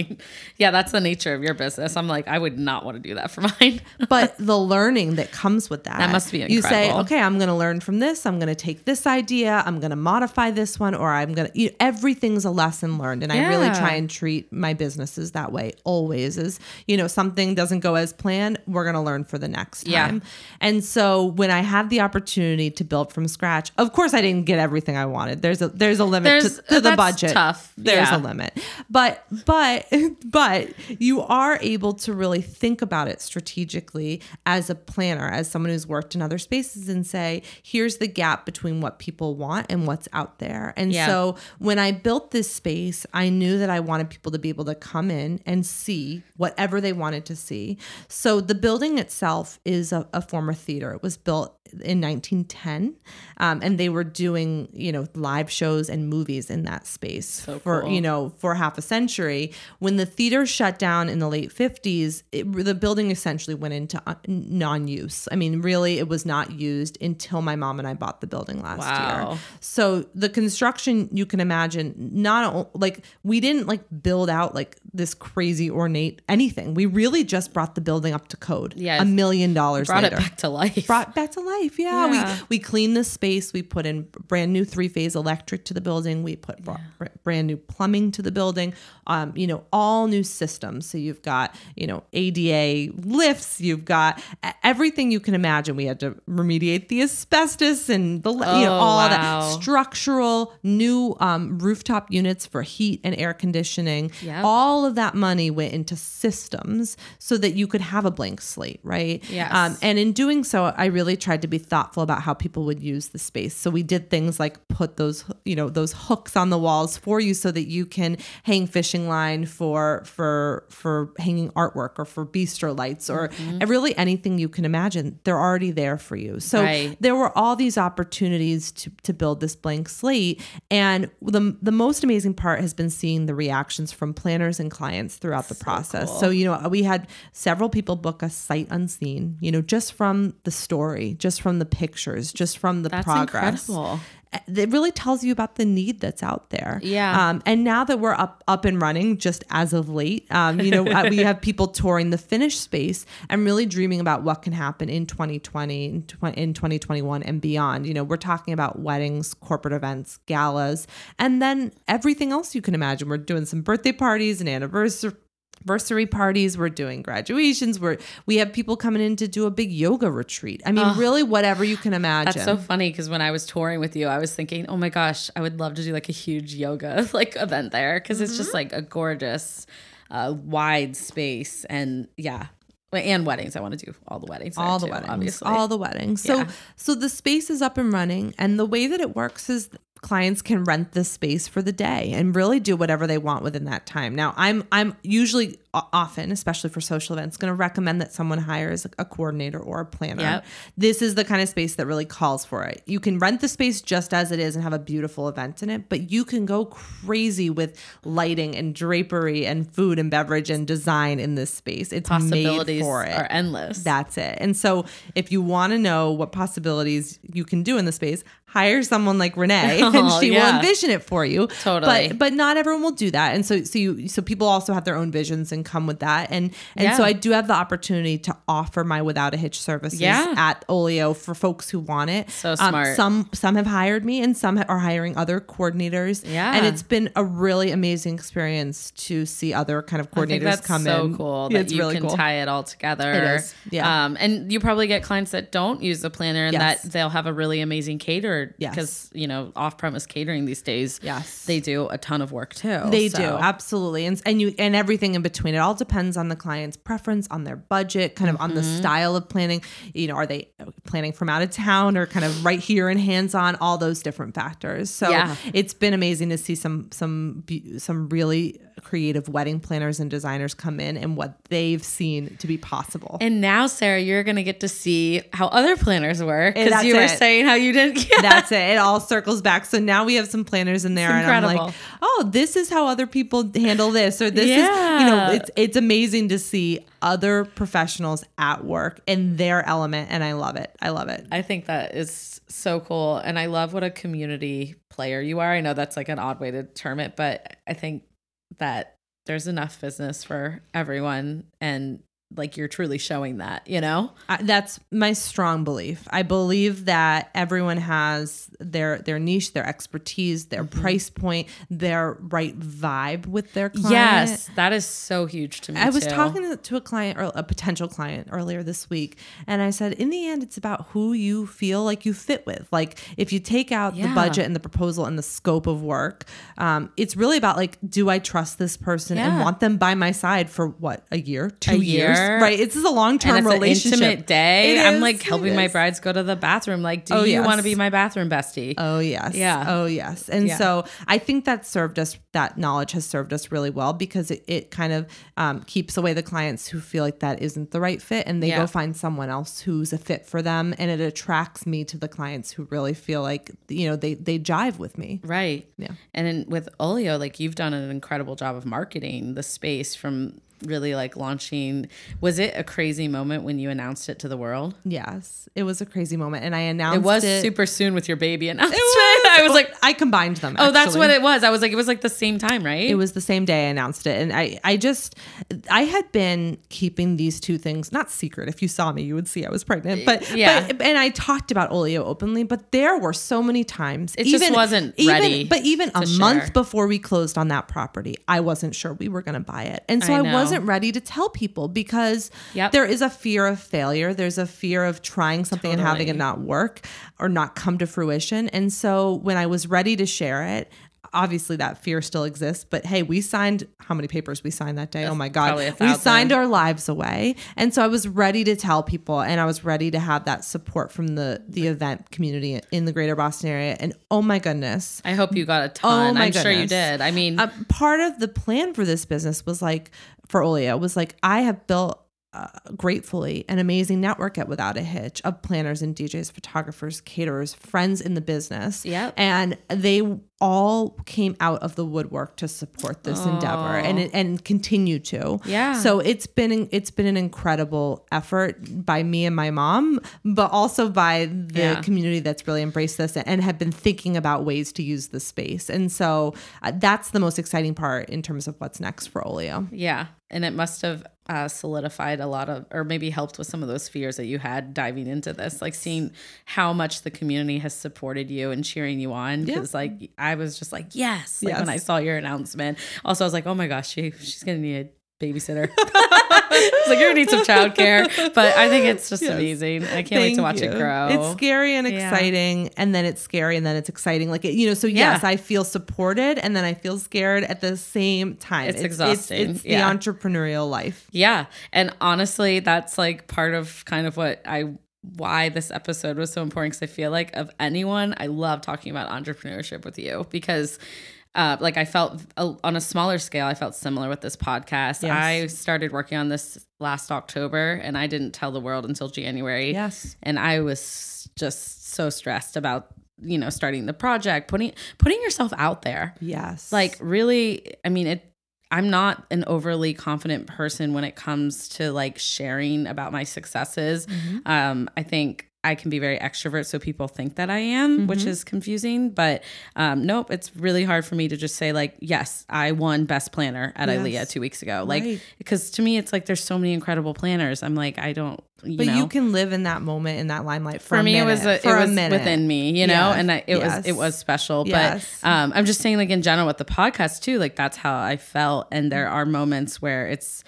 Yeah, that's the nature of your business. I'm like, I would not want to do that for mine. but the learning that comes with that. That must be incredible. You say, okay, I'm going to learn from this. I'm going to take this idea. I'm going to modify this one, or I'm going to. You everything's a lesson learned, and I really try and treat my businesses that way. Always is, you know, something doesn't go as planned. We're going to learn for the next time. Yeah. And so when I had the opportunity to build from scratch, of course I didn't get everything I wanted. There's a there's a limit There's- to, to the budget. tough. There's Yeah. a limit. But but but you are able to really think about it strategically as a planner, as someone who's worked in other spaces and say, here's the gap between what people want and what's out there. And Yeah. so when I built this space, I knew that I wanted people to be able to come in and see whatever they wanted to see. So the building itself is a, a former theater. It was built in 1910 um, and they were doing you know live shows and movies in that space for cool. you know for half a century when the theater shut down in the late 50s it, the building essentially went into uh, non-use i mean really it was not used until my mom and i bought the building last Wow. year so the construction you can imagine not like we didn't like build out like this crazy ornate anything we really just brought the building up to code Yeah. a million dollars Brought later it back to life. brought back to life. Yeah, Yeah. we we cleaned the space. We put in brand new three phase electric to the building. We put br- brand new plumbing to the building. Um, you know, all new systems. So you've got you know ADA lifts. You've got everything you can imagine. We had to remediate the asbestos and the le- you know Oh, all wow. that structural new um, rooftop units for heat and air conditioning. Yep. All of that money went into systems so that you could have a blank slate, right? Yes. Um, and in doing so, I really tried to be thoughtful about how people would use the space. So we did things like put those, you know, those hooks on the walls for you so that you can hang fishing line for for for hanging artwork or for bistro lights or really anything you can imagine. They're already there for you. So Right. there were all these opportunities to, to build this blank slate. And the, the most amazing part has been seeing the reactions from planners and clients throughout the process. So, you know, uh, we had several people book us sight unseen, you know, just from the story, just from the pictures, just from the That's progress. incredible. It really tells you about the need that's out there. Yeah. Um, and now that we're up up and running, just as of late, um, you know, uh, we have people touring the finished space and really dreaming about what can happen in 2020, in, in 2021, and beyond. You know, we're talking about weddings, corporate events, galas, and then everything else you can imagine. We're doing some birthday parties and anniversary anniversary parties we're doing graduations we're we have people coming in to do a big yoga retreat i mean really whatever you can imagine That's so funny because when I was touring with you, I was thinking, oh my gosh, I would love to do like a huge yoga like event there because it's Mm-hmm. just like a gorgeous, uh, wide space and yeah, and weddings. I want to do all the weddings, all the too, weddings obviously. all the weddings so Yeah. so the space is up and running and the way that it works is clients can rent the space for the day and really do whatever they want within that time. Now i'm i'm usually often especially for social events going to recommend that someone hires a coordinator or a planner Yep. this is the kind of space that really calls for it you can rent the space just as it is and have a beautiful event in it but you can go crazy with lighting and drapery and food and beverage and design in this space it's made Possibilities for it are endless. that's it. And so if you want to know what possibilities you can do in the space, hire someone like Renee and Oh, she will envision it for you. Totally. But but not everyone will do that. And so so you so people also have their own visions and come with that. And and so I do have the opportunity to offer my without a hitch services Yeah. at Olio for folks who want it. So Um, smart. some some have hired me and some are hiring other coordinators. Yeah. And it's been a really amazing experience to see other kind of I think coordinators that's come so in. cool Yeah, that you really can cool. tie it all together. It is, yeah. Um, and you probably get clients that don't use a planner and Yes. that they'll have a really amazing caterer Yes. because you know off premise catering these days. Yes. they do a ton of work too. They so- do absolutely, and and you and everything in between. I mean it all depends on the client's preference, on their budget, kind of on the Mm-hmm. style of planning. You know, are they planning from out of town or kind of right here and hands on? All those different factors. So Yeah. it's been amazing to see some some some really creative wedding planners and designers come in and what they've seen to be possible. And now, Sarah, you're gonna get to see how other planners work because you were it. saying how you didn't. Yeah. That's it. It all circles back. So now we have some planners in there, and I'm like, oh, this is how other people handle this, or this is, you know, it's it's amazing to see other professionals at work in their element, and I love it. I love it. I think that is so cool. And I love what a community player you are. I know that's like an odd way to term it, but I think that there's enough business for everyone. And like you're truly showing that, you know? I, that's my strong belief. I believe that everyone has their their niche, their expertise, their Mm-hmm. price point, their right vibe with their client. Yes, that is so huge to me. I was too. talking to- a client or a potential client earlier this week, and I said, in the end, it's about who you feel like you fit with. Like, if you take out the budget and the proposal and the scope of work, um, it's really about like, do I trust this person and want them by my side for what a year, two A years, year. Right? This is a long term relationship. an intimate day. I'm like helping my brides go to the bathroom. Like, do Oh, you want to be my bathroom bestie? Oh yes. Yeah. Oh yes. And Yeah. so I think that served us that knowledge has served us really well because it, it kind of um, keeps away the clients who feel like that isn't the right fit and they Yeah. go find someone else who's a fit for them and it attracts me to the clients who really feel like you know they they jive with me. Right. Yeah. And with Olio, like you've done an incredible job of marketing the space from really like launching. Was it a crazy moment when you announced it to the world? Yes. It was a crazy moment and I announced It was it. super soon with your baby announcement. I was like, I combined them. oh, that's what it was. I was like, it was like the same time, right? It was the same day I announced it. And I, I just, I had been keeping these two things, not secret. If you saw me, you would see I was pregnant. But, Yeah. but and I talked about Olio openly, but there were so many times. It just wasn't ready But even a to month before we closed on that property, I wasn't sure we were going to buy it. And so I I, wasn't ready to tell people because Yep. there is a fear of failure. There's a fear of trying something and having it not work or not come to fruition. And so when I was ready to share it, obviously that fear still exists. But hey, we signed how many papers we signed that day? Oh my God. We signed our lives away. And so I was ready to tell people and I was ready to have that support from the the event community in the greater Boston area. And oh my goodness. I hope you got a ton. Oh my I'm sure you did. I mean, Uh, part of the plan for this business was like for Olio was like I have built uh, gratefully an amazing network at Without a Hitch of planners and DJs, photographers, caterers, friends in the business. Yeah. And they all came out of the woodwork to support this endeavor and and continue to. Yeah. So it's been it's been an incredible effort by me and my mom, but also by the Yeah. community that's really embraced this and have been thinking about ways to use the space. And so uh, that's the most exciting part in terms of what's next for Olio. Yeah. And it must have uh, solidified a lot of, or maybe helped with some of those fears that you had diving into this, like seeing how much the community has supported you and cheering you on. Because, like, I was just like, yes. Like, when I saw your announcement. Also, I was like, oh my gosh, she, she's going to need a babysitter. it's like, you're to need some childcare. But I think it's just Yes. amazing. I can't wait to Thank watch it grow. It's scary and Yeah. exciting, and then it's scary and then it's exciting. Like it, you know, so Yeah. yes, I feel supported and then I feel scared at the same time. It's exhausting. It's, Yeah. the entrepreneurial life. Yeah. And honestly, that's like part of kind of what I why this episode was so important because I feel like of anyone, I love talking about entrepreneurship with you because uh, like I felt uh, on a smaller scale, I felt similar with this podcast. Yes. I started working on this last October and I didn't tell the world until January. Yes. And I was just so stressed about, you know, starting the project, putting putting yourself out there Yes. like really i mean it i'm not an overly confident person when it comes to like sharing about my successes. Um i think I can be very extrovert, so people think that I am, which is confusing. But um, nope, it's really hard for me to just say like, yes, I won best planner at Yes. ILEA two weeks ago. Like, Right. because to me, it's like there's so many incredible planners. I'm like, I don't, you but know. you can live in that moment in that limelight for, for a me, minute, it was a, for it a was minute. within me, you know, Yes. and I, it was it was special. Yes. But um, I'm just saying, like in general, with the podcast too, like that's how I felt. And there are moments where it's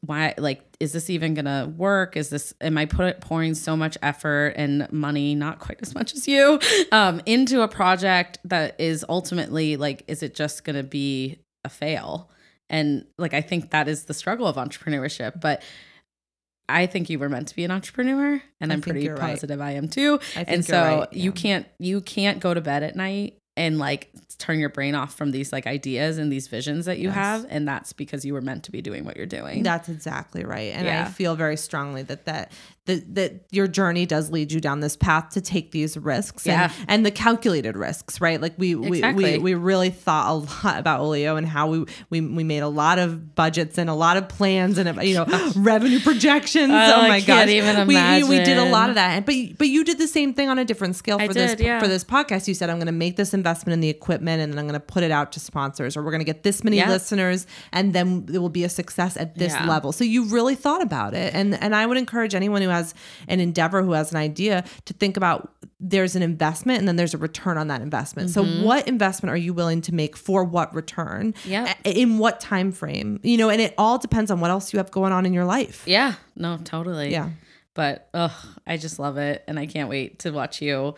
why, like, is this even gonna work? Is this am I put pouring so much effort and money, not quite as much as you, um, into a project that is ultimately like, is it just gonna be a fail? And like, I think that is the struggle of entrepreneurship, but. I think you were meant to be an entrepreneur, and I I'm pretty you're right. positive I am too. And so right, you can't you can't go to bed at night and like turn your brain off from these like ideas and these visions that you Yes. have, and that's because you were meant to be doing what you're doing. That's exactly right. And I feel very strongly that that that, that your journey does lead you down this path to take these risks Yeah. and, and the calculated risks, right? Like we we, Exactly. we we really thought a lot about Olio and how we we we made a lot of budgets and a lot of plans and you know revenue projections. Oh, oh my can't even we, we we did a lot of that. But you- but you did the same thing on a different scale I for this did, yeah. for this podcast. You said I'm going to make this investment in the equipment and then I'm going to put it out to sponsors or we're going to get this many Yeah. listeners and then it will be a success at this level. So you really thought about it. And and I would encourage anyone who has an endeavor who has an idea to think about there's an investment and then there's a return on that investment. So what investment are you willing to make for what return? Mm-hmm. A- In what time frame? You know, and it all depends on what else you have going on in your life. yeah, no, totally. Yeah. But ugh, I just love it, and I can't wait to watch you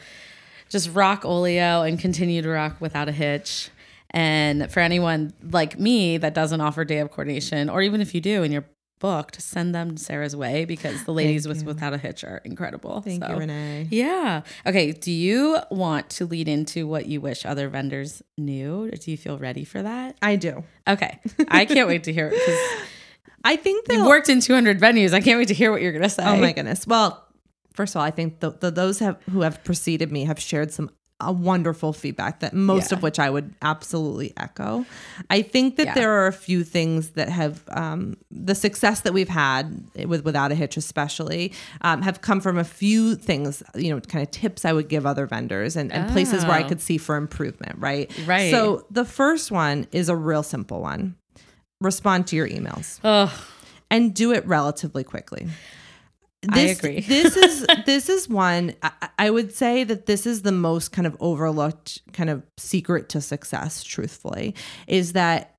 just rock Olio and continue to rock without a hitch. And for anyone like me that doesn't offer day of coordination, or even if you do and you're booked, send them Sarah's way because the ladies with without a hitch are incredible. Thank So- you, Renee. Yeah. Okay. Do you want to lead into what you wish other vendors knew? Do you feel ready for that? I do. Okay. I can't wait to hear it because I think that you've worked in 200 venues. I can't wait to hear what you're going to say. Oh my goodness. Well, first of all, I think the, the those have who have preceded me have shared some a wonderful feedback that most Yeah. of which I would absolutely echo. I think that Yeah. there are a few things that have um, the success that we've had with without a hitch, especially, um, have come from a few things. You know, kind of tips I would give other vendors and, and places where I Oh. could see for improvement. Right. Right. So the first one is a real simple one. Respond to your emails Oh, and do it relatively quickly. I agree. this is this is one I, I would say that this is the most kind of overlooked kind of secret to success. Truthfully, is that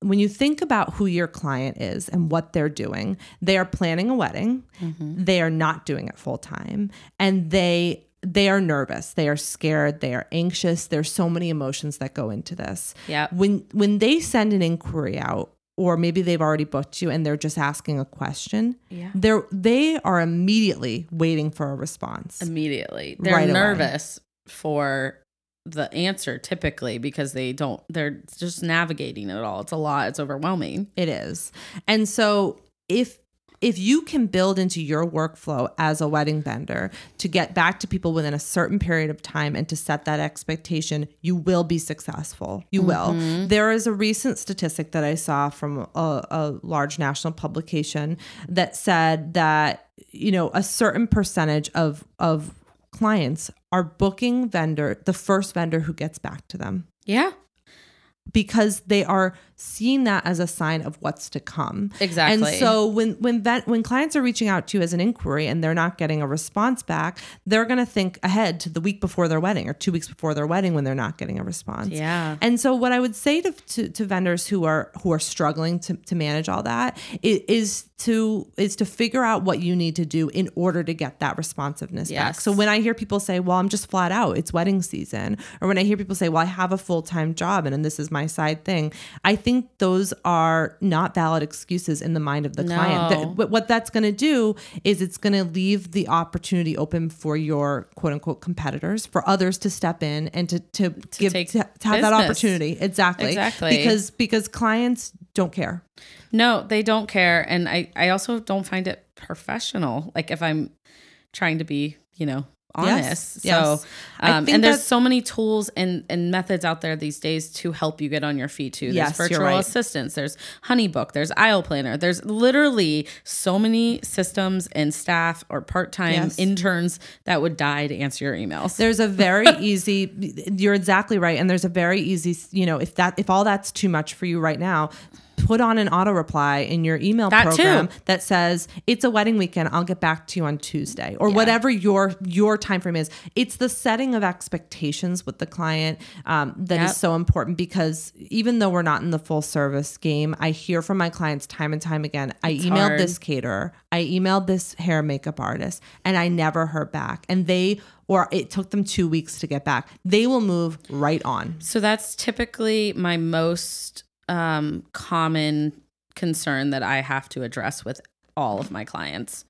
when you think about who your client is and what they're doing, they are planning a wedding. Mm-hmm. They are not doing it full time, and they they are nervous. They are scared. They are anxious. There's so many emotions that go into this yeah when when they send an inquiry out or maybe they've already booked you and they're just asking a question Yeah. they're they are immediately waiting for a response immediately. They're Right away. nervous for the answer typically because they don't, they're just navigating it all. It's a lot. It's overwhelming. it is and so if if you can build into your workflow as a wedding vendor to get back to people within a certain period of time and to set that expectation, you will be successful. You will. Mm-hmm. There is a recent statistic that I saw from a, a large national publication that said that you know a certain percentage of of clients are booking vendor the first vendor who gets back to them Yeah. because they are seeing that as a sign of what's to come. Exactly. And so when when vet, when clients are reaching out to you as an inquiry and they're not getting a response back, they're going to think ahead to the week before their wedding or 2 weeks before their wedding when they're not getting a response. Yeah. And so what I would say to to, to vendors who are who are struggling to to manage all that is is to is to figure out what you need to do in order to get that responsiveness back. So when I hear people say, "Well, I'm just flat out. It's wedding season," or when I hear people say, "Well, I have a full time job and, and this is my side thing," I think those are not valid excuses in the mind of the client. No. That- but what that's going to do is it's going to leave the opportunity open for your quote unquote competitors, for others to step in and to to, give take to, to have that opportunity. Exactly. Exactly. Because because clients don't care. No, they don't care. And I, I also don't find it professional. Like if I'm trying to be, you know, honest. yes. So, I um, and there's so many tools and, and methods out there these days to help you get on your feet too. There's Yes, virtual right. assistants, there's Honeybook, there's Aisle Planner. There's literally so many systems and staff or part-time Yes. interns that would die to answer your emails. There's a very easy you're exactly right and there's a very easy, you know, if that if all that's too much for you right now, put on an auto reply in your email That program too. that says it's a wedding weekend. I'll get back to you on tuesday or whatever your your time frame is. It's the setting of expectations with the client um, that is Yep. so important because even though we're not in the full service game i hear from my clients time and time again i emailed hard. this caterer. I emailed this hair makeup artist and i never heard back. And they or it took them two weeks to get back. They will move right on. So that's typically my most um, common concern that I have to address with all of my clients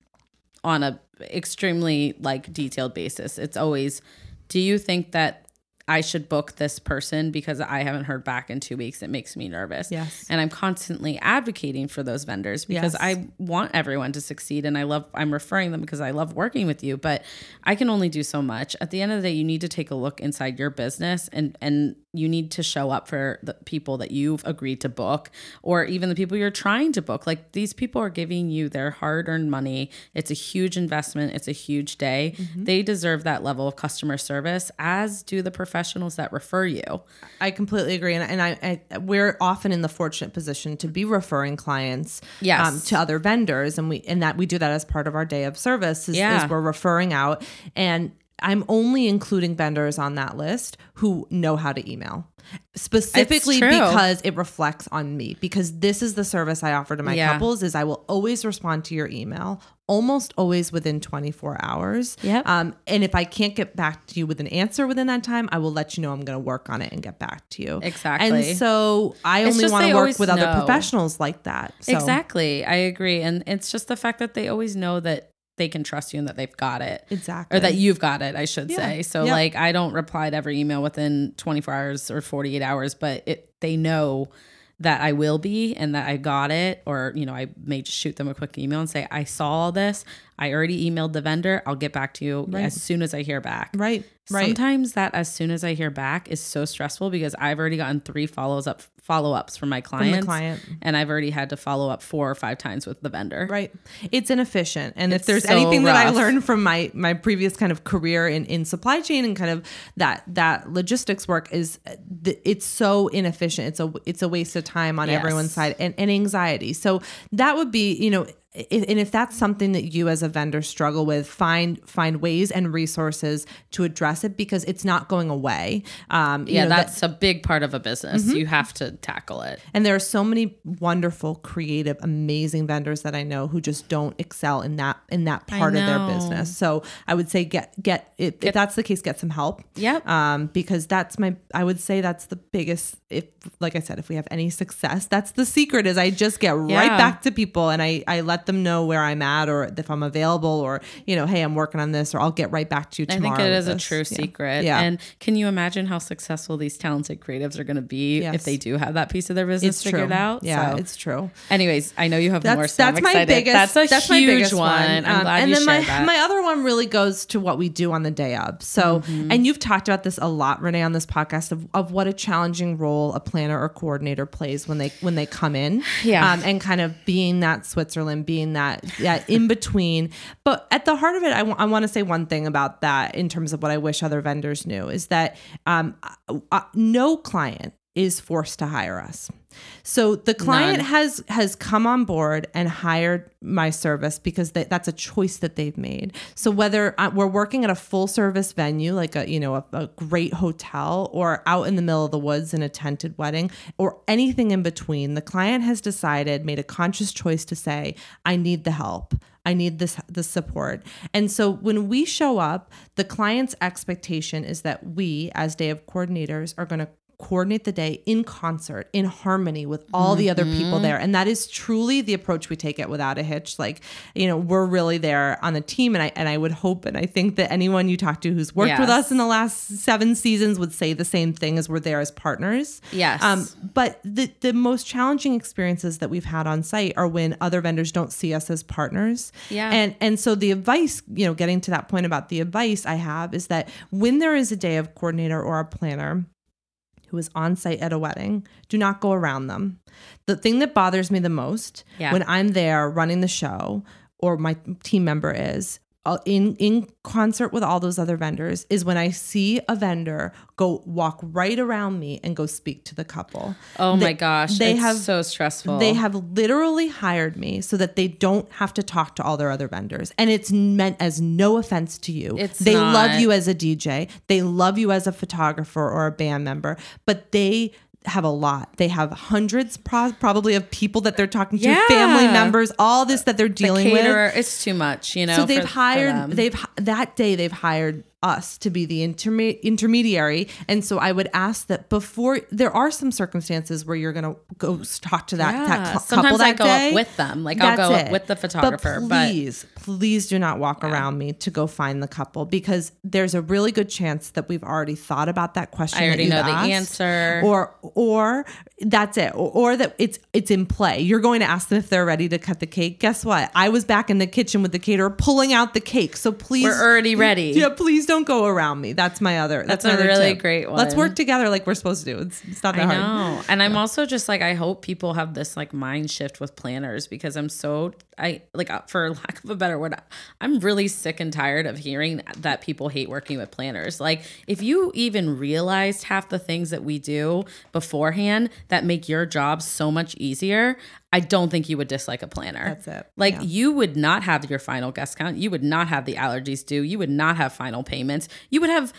on a extremely like detailed basis. It's always, do you think that I should book this person because I haven't heard back in two weeks? It makes me nervous. Yes. And I'm constantly advocating for those vendors because Yes. I want everyone to succeed and I love I'm referring them because I love working with you, but I can only do so much. At the end of the day, you need to take a look inside your business and and you need to show up for the people that you've agreed to book or even the people you're trying to book. Like these people are giving you their hard-earned money. It's a huge investment, it's a huge day. Mm-hmm. They deserve that level of customer service as do the professionals that refer you. I completely agree, and, and I, I we're often in the fortunate position to be referring clients, Yes. um, to other vendors, and we and that we do that as part of our day of service. Is, Yeah. is we're referring out, and I'm only including vendors on that list who know how to email, specifically because it reflects on me. Because this is the service I offer to my Yeah. couples: is I will always respond to your email, almost always within 24 hours. Yep. Um, and if I can't get back to you with an answer within that time, I will let you know I'm going to work on it and get back to you. Exactly. And so I It's only want to work with other professionals like that. So, Exactly. I agree. And it's just the fact that they always know that they can trust you and that they've got it. Exactly. Or that you've got it, I should Yeah. say. So Yep. like I don't reply to every email within 24 hours or 48 hours, but it they know that I will be and that I got it or you know, I may just shoot them a quick email and say I saw all this. I already emailed the vendor. I'll get back to you Right. as soon as I hear back. Right. Right. Sometimes that as soon as I hear back is so stressful because I've already gotten three follows up follow ups from my clients. client. And I've already had to follow up four or five times with the vendor. Right. It's inefficient. And if there's so anything that I learned from my my previous kind of career in, in supply chain and kind of that that logistics work is uh, th- it's so inefficient. It's a it's a waste of time on Yes. everyone's side and, and anxiety. So that would be, you know, and if that's something that you as a vendor struggle with, find find ways and resources to address it because it's not going away. Um, you Yeah, know, that- that's a big part of a business. Mm-hmm. You have to tackle it. And there are so many wonderful, creative, amazing vendors that I know who just don't excel in that in that part of their business. So I would say get get if, if that's the case, get some help. Yep. Um, because that's my I would say that's the biggest if like I said, if we have any success, that's the secret is I just get right back to people and I I let them know where I'm at or if I'm available or you know, hey, I'm working on this or I'll get right back to you I tomorrow. think it with a true Yeah. secret. Yeah. And can you imagine how successful these talented creatives are going to be Yes. if they do have that piece of their business It's figured true. out? Yeah, So, it's true. anyways, I know you have more. That's I'm that's my excited. biggest. That's a that's huge my biggest one. I'm Um, glad and you then my that. my other one really goes to what we do on the day of. So, Mm-hmm. and you've talked about this a lot, Renee, on this podcast of, of what a challenging role a planner or coordinator plays when they when they come in. Yeah. Um, and kind of being that Switzerland, being that that in between. But at the heart of it, I want to say one thing about that in terms of what I wish other vendors knew is that um, uh, uh, no client is forced to hire us. So the client None. has has come on board and hired my service because they, that's a choice that they've made. So whether uh, we're working at a full service venue like a you know a, a great hotel or out in the middle of the woods in a tented wedding or anything in between, the client has decided made a conscious choice to say I need the help. I need this this support. And so when we show up, the client's expectation is that we as day of coordinators are going to coordinate the day in concert, in harmony with all the other people there. And that is truly the approach we take it without a hitch. Like, you know, we're really there on the team. And I and I would hope and I think that anyone you talk to who's worked with us in the last seven seasons would say the same thing as we're there as partners. Yes. Um, but the the most challenging experiences that we've had on site are when other vendors don't see us as partners. Yeah. And and so the advice, you know, getting to that point about the advice I have is that when there is a day of coordinator or a planner who is on site at a wedding, do not go around them. The thing that bothers me the most Yeah. when I'm there running the show or my team member is in in concert with all those other vendors is when I see a vendor go walk right around me and go speak to the couple. oh They- my gosh, they it's have so stressful. They have literally hired me so that they don't have to talk to all their other vendors. And it's meant as no offense to you. It's they love you as a DJ, they love you as a photographer or a band member, but they have a lot. They have hundreds pro- probably of people that they're talking to, Yeah. family members, all this that they're the dealing with. It's too much, you know. So they've for- for hired them. they've that day they've hired us to be the interme- intermediary and so i would ask that before there are some circumstances where you're gonna go talk to that, Yeah. that Sometimes couple I that go up with them. Like, I'll That's go up with the photographer, but but- please do not walk around me to go find the couple because there's a really good chance that we've already thought about that question I already know the answer. or or that's it. Or, or that it's it's in play. You're going to ask them if they're ready to cut the cake. Guess what? I was back in the kitchen with the caterer pulling out the cake. So please We're already ready. yeah please don't go around me. That's my other that's, That's a my other really tip. great one. let's work together like we're supposed to do. It's, it's not that I hard. know. And I'm also just like I hope people have this like mind shift with planners because I'm so I like uh, for lack of a better word I'm really sick and tired of hearing that people hate working with planners. Like if you even realized half the things that we do beforehand that make your job so much easier, I don't think you would dislike a planner. That's it. Like Yeah. you would not have your final guest count. You would not have the allergies due. You would not have final payments. You would have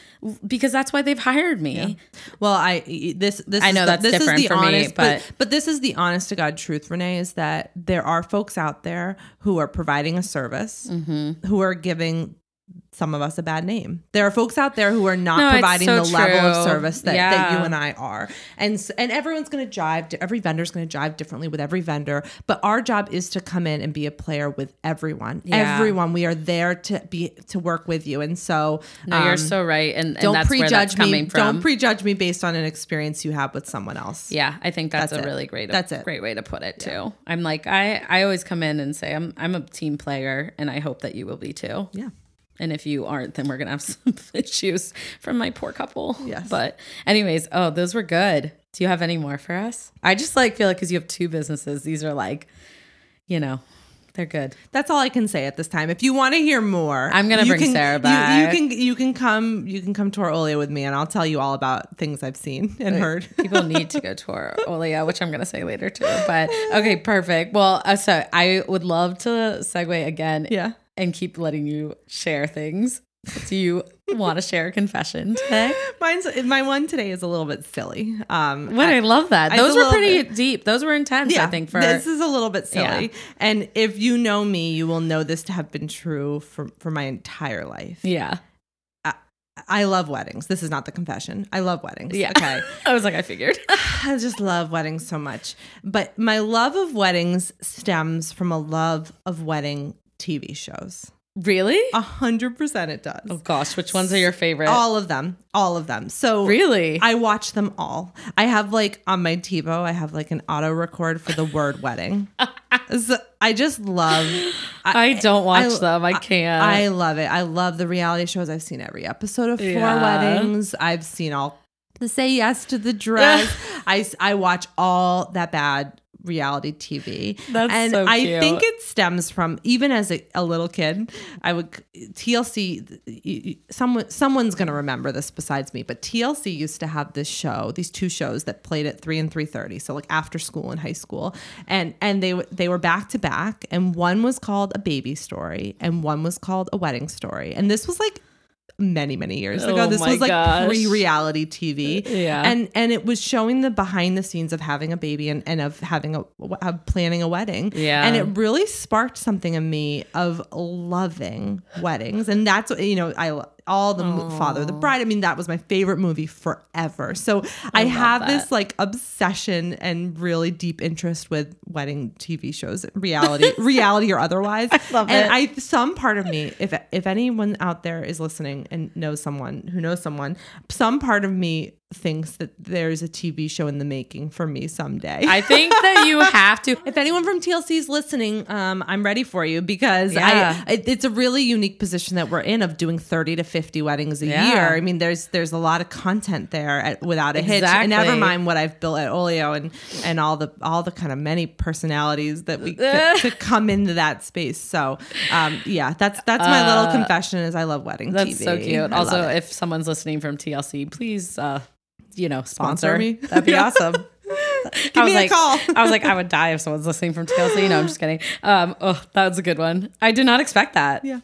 because that's why they've hired me. Well, I this this I is know the, that's this different is the for me, honest, but- but this is the honest to God truth, Renee, is that there are folks out there who are providing a service, Mm-hmm. who are giving some of us a bad name. There are folks out there who are not No, providing so the level of service that, that you and I are, and and everyone's going to jive. Every vendor's going to jive differently with every vendor, but our job is to come in and be a player with everyone. Yeah. Everyone, we are there to be to work with you, and so No, um, you're so right, and, and don't that's where that's prejudge me. from. Don't prejudge me based on an experience you have with someone else. yeah, I think that's, That's a it. really great. That's it. Great way to put it too. I'm like I I always come in and say I'm I'm a team player, and I hope that you will be too. Yeah. And if you aren't, then we're gonna have some issues from my poor couple. Yes. But anyways, oh, those were good. Do you have any more for us? I just like feel like because you have two businesses, these are like, you know, they're good. That's all I can say at this time. If you want to hear more, I'm gonna bring can- Sarah back. You, can you can come you can come to our with me, and I'll tell you all about things I've seen and heard. People need to go to our which I'm going to say later too. But okay, perfect. Well, uh, so I would love to segue again Yeah. And keep letting you share things. Do you want to share a confession today? Mine's my one today is a little bit silly. Um, What I, love that. Those were pretty bit- deep. Those were intense. I think for this is a little bit silly. Yeah. And if you know me, you will know this to have been true for for my entire life. yeah. I love weddings. This is not the confession. I love weddings. Yeah. Okay. I was like, I figured. I just love weddings so much. But my love of weddings stems from a love of wedding TV shows. really? A hundred percent it does. Oh gosh, which ones are your favorite? All of them. All of them. So really? I watch them all. I have like on my TiVo, I have like an auto record for the word wedding. So I just love I don't watch I- them. I can't. I love it. I love the reality shows. I've seen every episode of Four Yeah. Weddings. I've seen all the Say Yes to the Dress. I I watch all that bad reality TV. That's and so I think it stems from even as a, a little kid, I would TLC someone someone's going to remember this besides me, but TLC used to have this show, these two shows that played at 3 and 3:30, so like after school in high school. And and they they were back to back and one was called A Baby Story and one was called A Wedding Story. And this was like many many years ago Oh this was like gosh. pre-reality tv uh, Yeah. and and it was showing the behind the scenes of having a baby and, and of having a of planning a wedding Yeah. and it really sparked something in me of loving weddings and that's what you know i all the father the bride i mean that was my favorite movie forever so i, have that. this like obsession and really deep interest with wedding tv shows reality reality or otherwise I love and it. i some part of me if if anyone out there is listening and knows someone who knows someone some part of me thinks that there's a tv show in the making for me someday I think that you have to. if anyone from TLC is listening, um, I'm ready for you because Yeah. I, it, it's a really unique position that we're in of doing 30 to 50 weddings a Yeah. year. I mean, there's there's a lot of content there at, without a hitch, and never mind what I've built at Olio and and all the all the kind of many personalities that we could, could come into that space. So, um, yeah, that's that's my little confession is I love wedding That's TV. so cute. I Also, if someone's listening from TLC, please, uh, you know, sponsor, Sponsor me. That'd be awesome. Give I was me a like, call. I was like, I would die if someone's listening from TLC. No, I'm just kidding. Um, oh, that was a good one. I did not expect that. Yeah.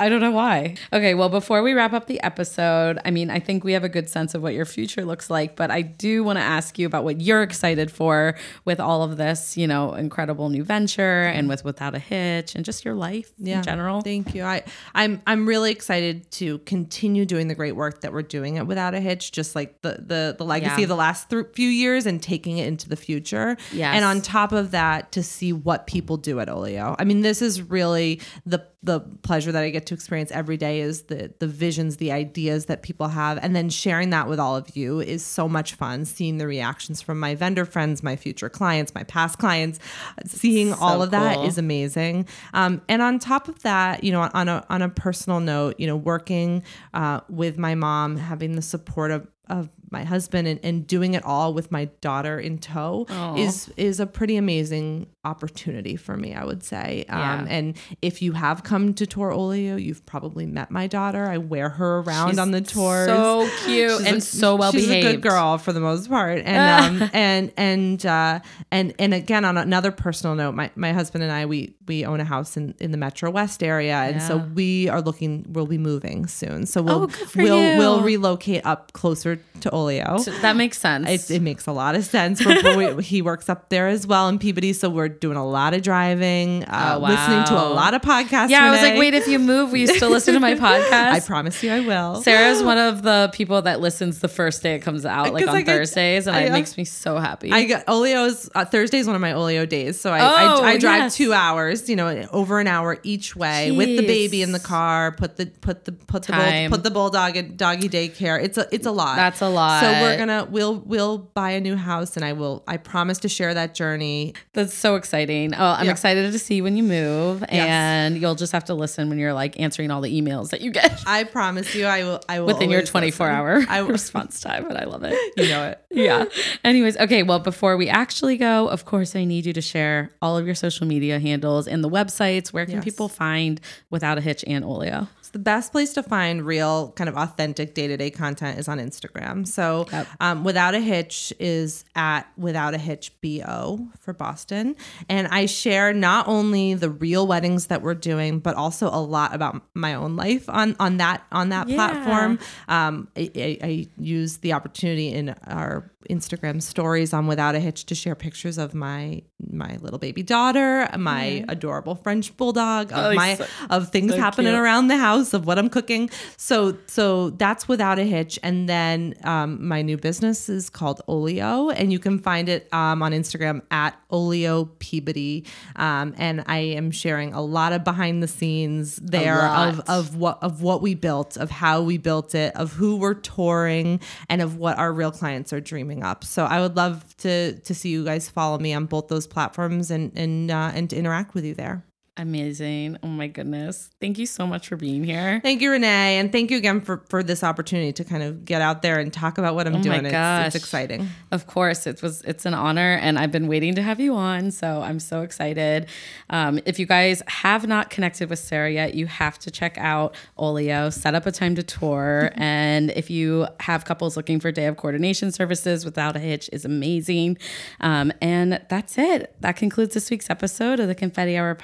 I don't know why. Okay, well, before we wrap up the episode, I mean, I think we have a good sense of what your future looks like, but I do want to ask you about what you're excited for with all of this, you know, incredible new venture and with Without a Hitch and just your life in general. Thank you. I I'm I'm really excited to continue doing the great work that we're doing it without a hitch, just like the the the legacy Yeah. of the last th- few years and taking it into the future. Yes. And on top of that, to see what people do at Olio. I mean, this is really the the pleasure that I get to experience every day is the the visions, the ideas that people have, and then sharing that with all of you is so much fun. Seeing the reactions from my vendor friends, my future clients, my past clients, seeing all of that cool. is amazing. Um, and on top of that, you know, on a on a personal note, you know, working uh, with my mom, having the support of of my husband and, and doing it all with my daughter in tow is is a pretty amazing opportunity for me, I would say. Um, And if you have come to Tour Olio, you've probably met my daughter. I wear her around She's on the tours. So cute She's and a- so well she's behaved. a good girl for the most part, and um, and and uh, and and again on another personal note, my, my husband and I we we own a house in, in the Metro West area, and so we are looking. We'll be moving soon, so we'll Oh, we'll you. we'll relocate up closer to Olio. That makes sense. It, it makes a lot of sense. We, he works up there as well in Peabody, so we're doing a lot of driving, uh, Oh, listening to a lot of podcasts. yeah, I was like, wait, if you move, will you still listen to my podcast? I promise you, I will. Sarah's one of the people that listens the first day it comes out, like on I get- Thursdays, and I, it makes me so happy. I got Olio's uh, Thursday is one of my Olio days, so I Oh, I, I drive yes. two hours, you know, over an hour each way with the baby in the car. Put the put the put the bull, put the bulldog at doggy daycare. It's a it's a lot. That's a lot. So we're gonna we'll we'll buy a new house, and I will I promise to share that journey. That's so exciting. Oh, I'm Yeah. excited to see when you move, and you'll just have to listen when you're like answering all the emails that you get I promise you, I will I will within your 24 listen. hour I will. response time, and I love it. You know it. yeah. Anyways, okay. Well, before we actually go, of course, I need you to share all of your social media handles and the websites. Where can Yes. people find Without a Hitch and Olio? The best place to find real kind of authentic day to day content is on Instagram. So Yep. um, Without a Hitch is at Without a Hitch BO for Boston. And I share not only the real weddings that we're doing, but also a lot about my own life on, on that on that Yeah. platform. Um, I, I, I use the opportunity in our Instagram stories on Without a Hitch to share pictures of my my little baby daughter, my adorable French bulldog, of Oh, my so- of things so happening cute. around the house, of what I'm cooking. So so that's Without a Hitch. And then um, my new business is called Olio, and you can find it um, on Instagram at Olio Peabody. Um, and I am sharing a lot of behind the scenes there of of what of what we built, of how we built it, of who we're touring, and of what our real clients are dreaming up. So I would love to to see you guys follow me on both those platforms and and uh, and to interact with you there. Amazing. Oh my goodness. Thank you so much for being here. Thank you, Renee, and thank you again for for this opportunity to kind of get out there and talk about what I'm Oh my doing. It's, gosh. it's exciting. Of course, it was. It's an honor, and I've been waiting to have you on. So I'm so excited. Um, if you guys have not connected with Sarah yet, you have to check out Olio. Set up a time to tour, and if you have couples looking for day of coordination services, without a hitch is amazing. Um, and that's it. That concludes this week's episode of the Confetti Hour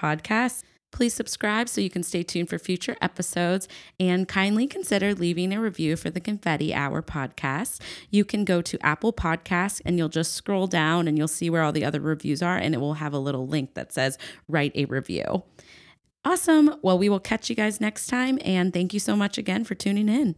podcast. Please subscribe so you can stay tuned for future episodes and kindly consider leaving a review for the Confetti Hour podcast. You can go to Apple Podcasts and you'll just scroll down and you'll see where all the other reviews are, and it will have a little link that says write a review. Awesome. Well, we will catch you guys next time, and thank you so much again for tuning in.